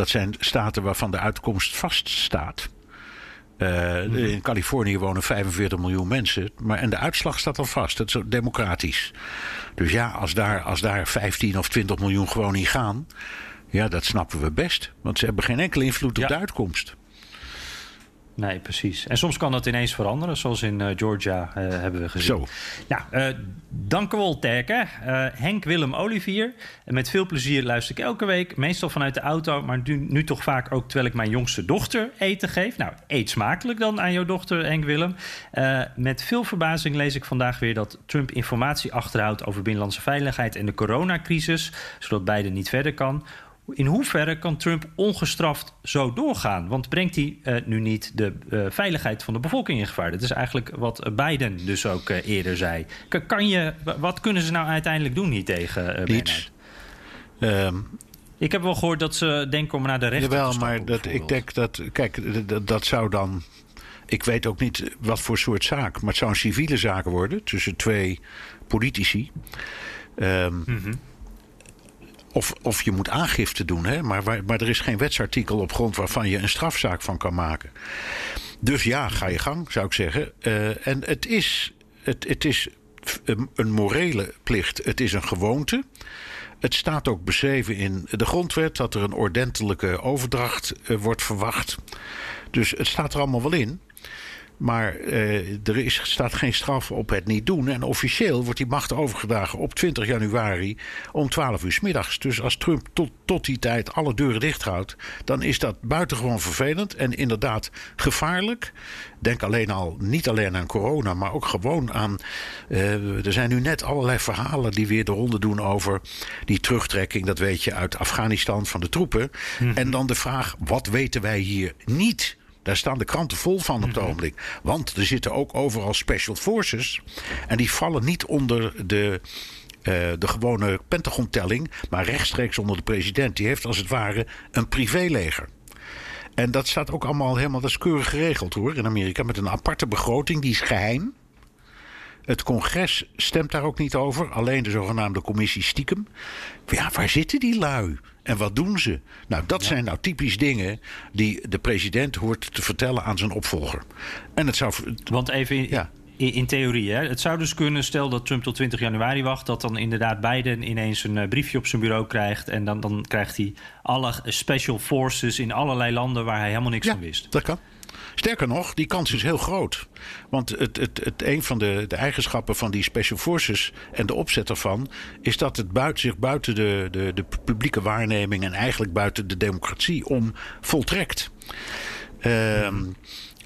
Dat zijn staten waarvan de uitkomst vaststaat. Uh, In Californië wonen 45 miljoen mensen. Maar, en de uitslag staat al vast. Het is democratisch. Dus ja, als daar, als daar 15 of 20 miljoen gewoon niet gaan. Ja, dat snappen we best. Want ze hebben geen enkele invloed op ja. de uitkomst. Nee, precies. En soms kan dat ineens veranderen, zoals in uh, Georgia uh, hebben we gezien. Zo. Nou, uh, dank u wel, Terke. Henk Willem Olivier. Met veel plezier luister ik elke week, meestal vanuit de auto, maar nu, nu, toch vaak ook terwijl ik mijn jongste dochter eten geef. Nou, eet smakelijk dan aan jouw dochter, Henk Willem. met veel verbazing lees ik vandaag weer dat Trump informatie achterhoudt over binnenlandse veiligheid en de coronacrisis, zodat beide niet verder kan in hoeverre kan Trump ongestraft zo doorgaan? Want brengt hij uh, nu niet de uh, veiligheid van de bevolking in gevaar? Dat is eigenlijk wat Biden dus ook uh, eerder zei. Kan je, wat kunnen ze nou uiteindelijk doen hier tegen Niets. Um, ik heb wel gehoord dat ze denken om naar de rechter jawel, te maar dat, ik denk dat... Kijk, dat, dat zou dan... Ik weet ook niet wat voor soort zaak. Maar het zou een civiele zaak worden tussen twee politici. Um, mm -hmm. Of, of je moet aangifte doen, hè? Maar, maar er is geen wetsartikel op grond waarvan je een strafzaak van kan maken. Dus ja, ga je gang, zou ik zeggen. Uh, en het is, het, het is een morele plicht. Het is een gewoonte. Het staat ook beschreven in de grondwet dat er een ordentelijke overdracht uh, wordt verwacht. Dus het staat er allemaal wel in. Maar uh, er is, staat geen straf op het niet doen. En officieel wordt die macht overgedragen op 20 januari om 12 uur s middags. Dus als Trump tot, tot die tijd alle deuren dicht houdt, dan is dat buitengewoon vervelend en inderdaad gevaarlijk. Denk alleen al, niet alleen aan corona, maar ook gewoon aan. Uh, er zijn nu net allerlei verhalen die weer de ronde doen over die terugtrekking, dat weet je, uit Afghanistan van de troepen. Mm. En dan de vraag: wat weten wij hier niet? Daar staan de kranten vol van op het mhm. ogenblik. Want er zitten ook overal special forces. En die vallen niet onder de. Uh, de gewone Pentagon-telling, maar rechtstreeks onder de president. Die heeft als het ware een privéleger. En dat staat ook allemaal helemaal, dat is keurig geregeld hoor, in Amerika. Met een aparte begroting, die is geheim. Het congres stemt daar ook niet over, alleen de zogenaamde commissie stiekem. Ja, waar zitten die lui? En wat doen ze? Nou, dat zijn nou typisch dingen die de president hoort te vertellen aan zijn opvolger. En het zou. Want even in, ja. in, theorie, hè? het zou dus kunnen, stel dat Trump tot 20 januari wacht, dat dan inderdaad Biden ineens een eh, briefje op zijn bureau krijgt. En dan, dan krijgt hij alle special forces in allerlei landen waar hij helemaal niks ja, van wist. Dat kan. Sterker nog, die kans is heel groot. Want het, het, het, een van de, de eigenschappen van die Special Forces en de opzet ervan is dat het buiten, zich buiten de, de, de publieke waarneming en eigenlijk buiten de democratie om voltrekt. Ehm.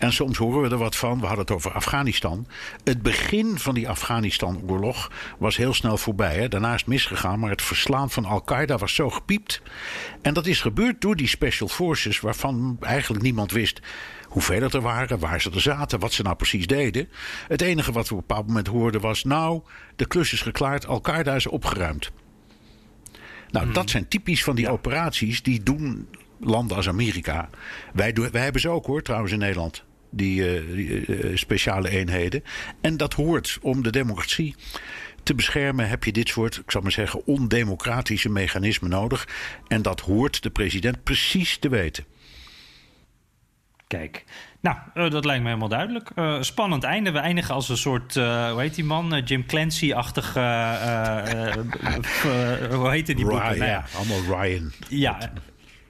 En soms horen we er wat van. We hadden het over Afghanistan. Het begin van die Afghanistan-oorlog was heel snel voorbij. Hè? Daarna is het misgegaan, maar het verslaan van Al-Qaeda was zo gepiept. En dat is gebeurd door die special forces, waarvan eigenlijk niemand wist hoeveel het er waren, waar ze er zaten, wat ze nou precies deden. Het enige wat we op een bepaald moment hoorden was: nou, de klus is geklaard, Al-Qaeda is opgeruimd. Nou, dat zijn typisch van die operaties die doen landen als Amerika. Wij, doen, wij hebben ze ook hoor, trouwens in Nederland. Die, die uh, speciale eenheden. En dat hoort om de democratie te beschermen heb je dit soort, ik zal maar zeggen, ondemocratische mechanismen nodig. En dat hoort de president precies te weten. Kijk, nou, uh, dat lijkt me helemaal duidelijk. Uh, spannend einde. We eindigen als een soort, uh, hoe heet die man? Jim Clancy-achtig. hoe heette die boeken? Ryan, nou ja, allemaal Ryan. Ja.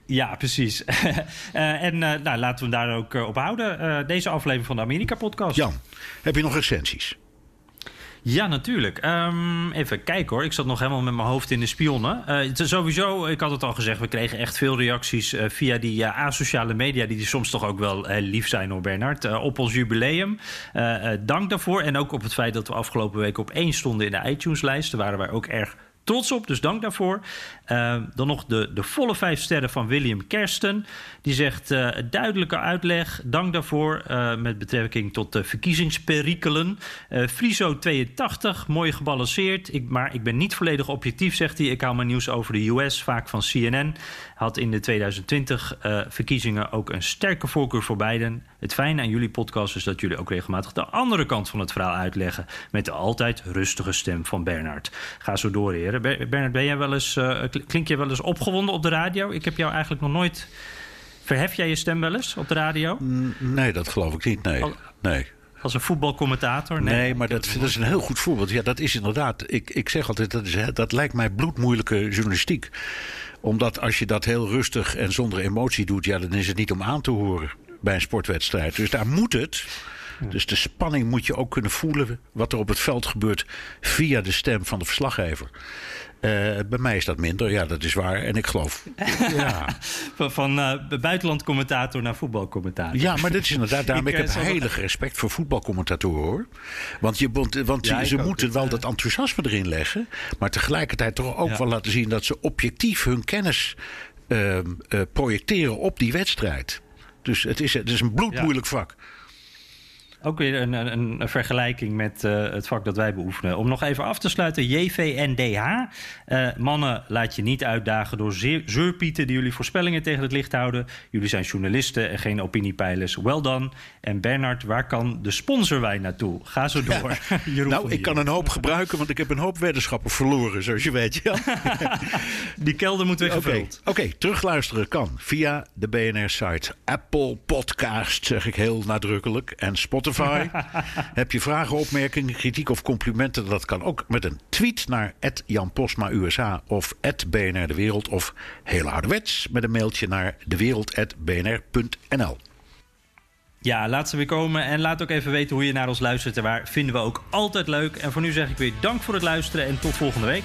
Ja, precies. en nou, laten we hem daar ook op houden. deze aflevering van de Amerika-podcast. Jan, heb je nog recensies? Ja, natuurlijk. Um, even kijken hoor. Ik zat nog helemaal met mijn hoofd in de spionnen. Uh, sowieso, ik had het al gezegd, we kregen echt veel reacties uh, via die uh, asociale media, die, die soms toch ook wel lief zijn hoor, Bernard. op ons jubileum. dank daarvoor. En ook op het feit dat we afgelopen week op één stonden in de iTunes-lijst. Daar waren wij ook erg trots op, dus dank daarvoor. Uh, dan nog de, de volle vijf sterren van William Kersten. Die zegt uh, duidelijke uitleg, dank daarvoor uh, met betrekking tot de verkiezingsperikelen. Friso 82, mooi gebalanceerd, ik, maar ik ben niet volledig objectief, zegt hij. Ik haal mijn nieuws over de US, vaak van CNN. Had in de 2020 verkiezingen ook een sterke voorkeur voor Biden. Het fijne aan jullie podcast is dat jullie ook regelmatig de andere kant van het verhaal uitleggen. Met de altijd rustige stem van Bernard. Ga zo door, heren. Bernard, ben jij wel eens, uh, klink je wel eens opgewonden op de radio? Ik heb jou eigenlijk nog nooit. Verhef jij je stem wel eens op de radio? Nee, dat geloof ik niet. Nee. nee. Als een voetbalcommentator? Nee, nee maar dat, dat, is een heel goed voorbeeld. Ja, dat is inderdaad. Ik, ik zeg altijd, dat, is, dat lijkt mij bloedmoeilijke journalistiek. Omdat als je dat heel rustig en zonder emotie doet, ja, dan is het niet om aan te horen bij een sportwedstrijd. Dus daar moet het. Dus de spanning moet je ook kunnen voelen. Wat er op het veld gebeurt via de stem van de verslaggever. Uh, bij mij is dat minder, ja, dat is waar. En ik geloof. ja. van van uh, buitenlandcommentator naar voetbalcommentator. Ja, maar dit is inderdaad. Daarom, ik, ik heb uh, heilig respect voor voetbalcommentatoren hoor. Want, je, want ja, ze moeten wel dat enthousiasme erin leggen. Maar tegelijkertijd toch ook ja. wel laten zien dat ze objectief hun kennis ehm, projecteren op die wedstrijd. Dus het is, het is een bloedmoeilijk vak. Ook weer een, een, een vergelijking met uh, het vak dat wij beoefenen. Om nog even af te sluiten, JVNDH. Uh, mannen, laat je niet uitdagen door zeurpieten die jullie voorspellingen tegen het licht houden. Jullie zijn journalisten en geen opiniepeilers. Well done. En Bernard, waar kan de sponsorwijn naartoe? Ga zo door. Ja. nou, ik kan een hoop gebruiken, want ik heb een hoop weddenschappen verloren, zoals je weet. Ja. die kelder moet weer gevuld. Oké, okay. terugluisteren kan via de BNR-site. Apple Podcast, zeg ik heel nadrukkelijk. En Spotify. Heb je vragen, opmerkingen, kritiek of complimenten? Dat kan ook met een tweet naar Jan Posma USA of BNR De Wereld. Of heel ouderwets met een mailtje naar dewereld.bnr.nl. Ja, laat ze weer komen. En laat ook even weten hoe je naar ons luistert. En waar vinden we ook altijd leuk. En voor nu zeg ik weer dank voor het luisteren en tot volgende week.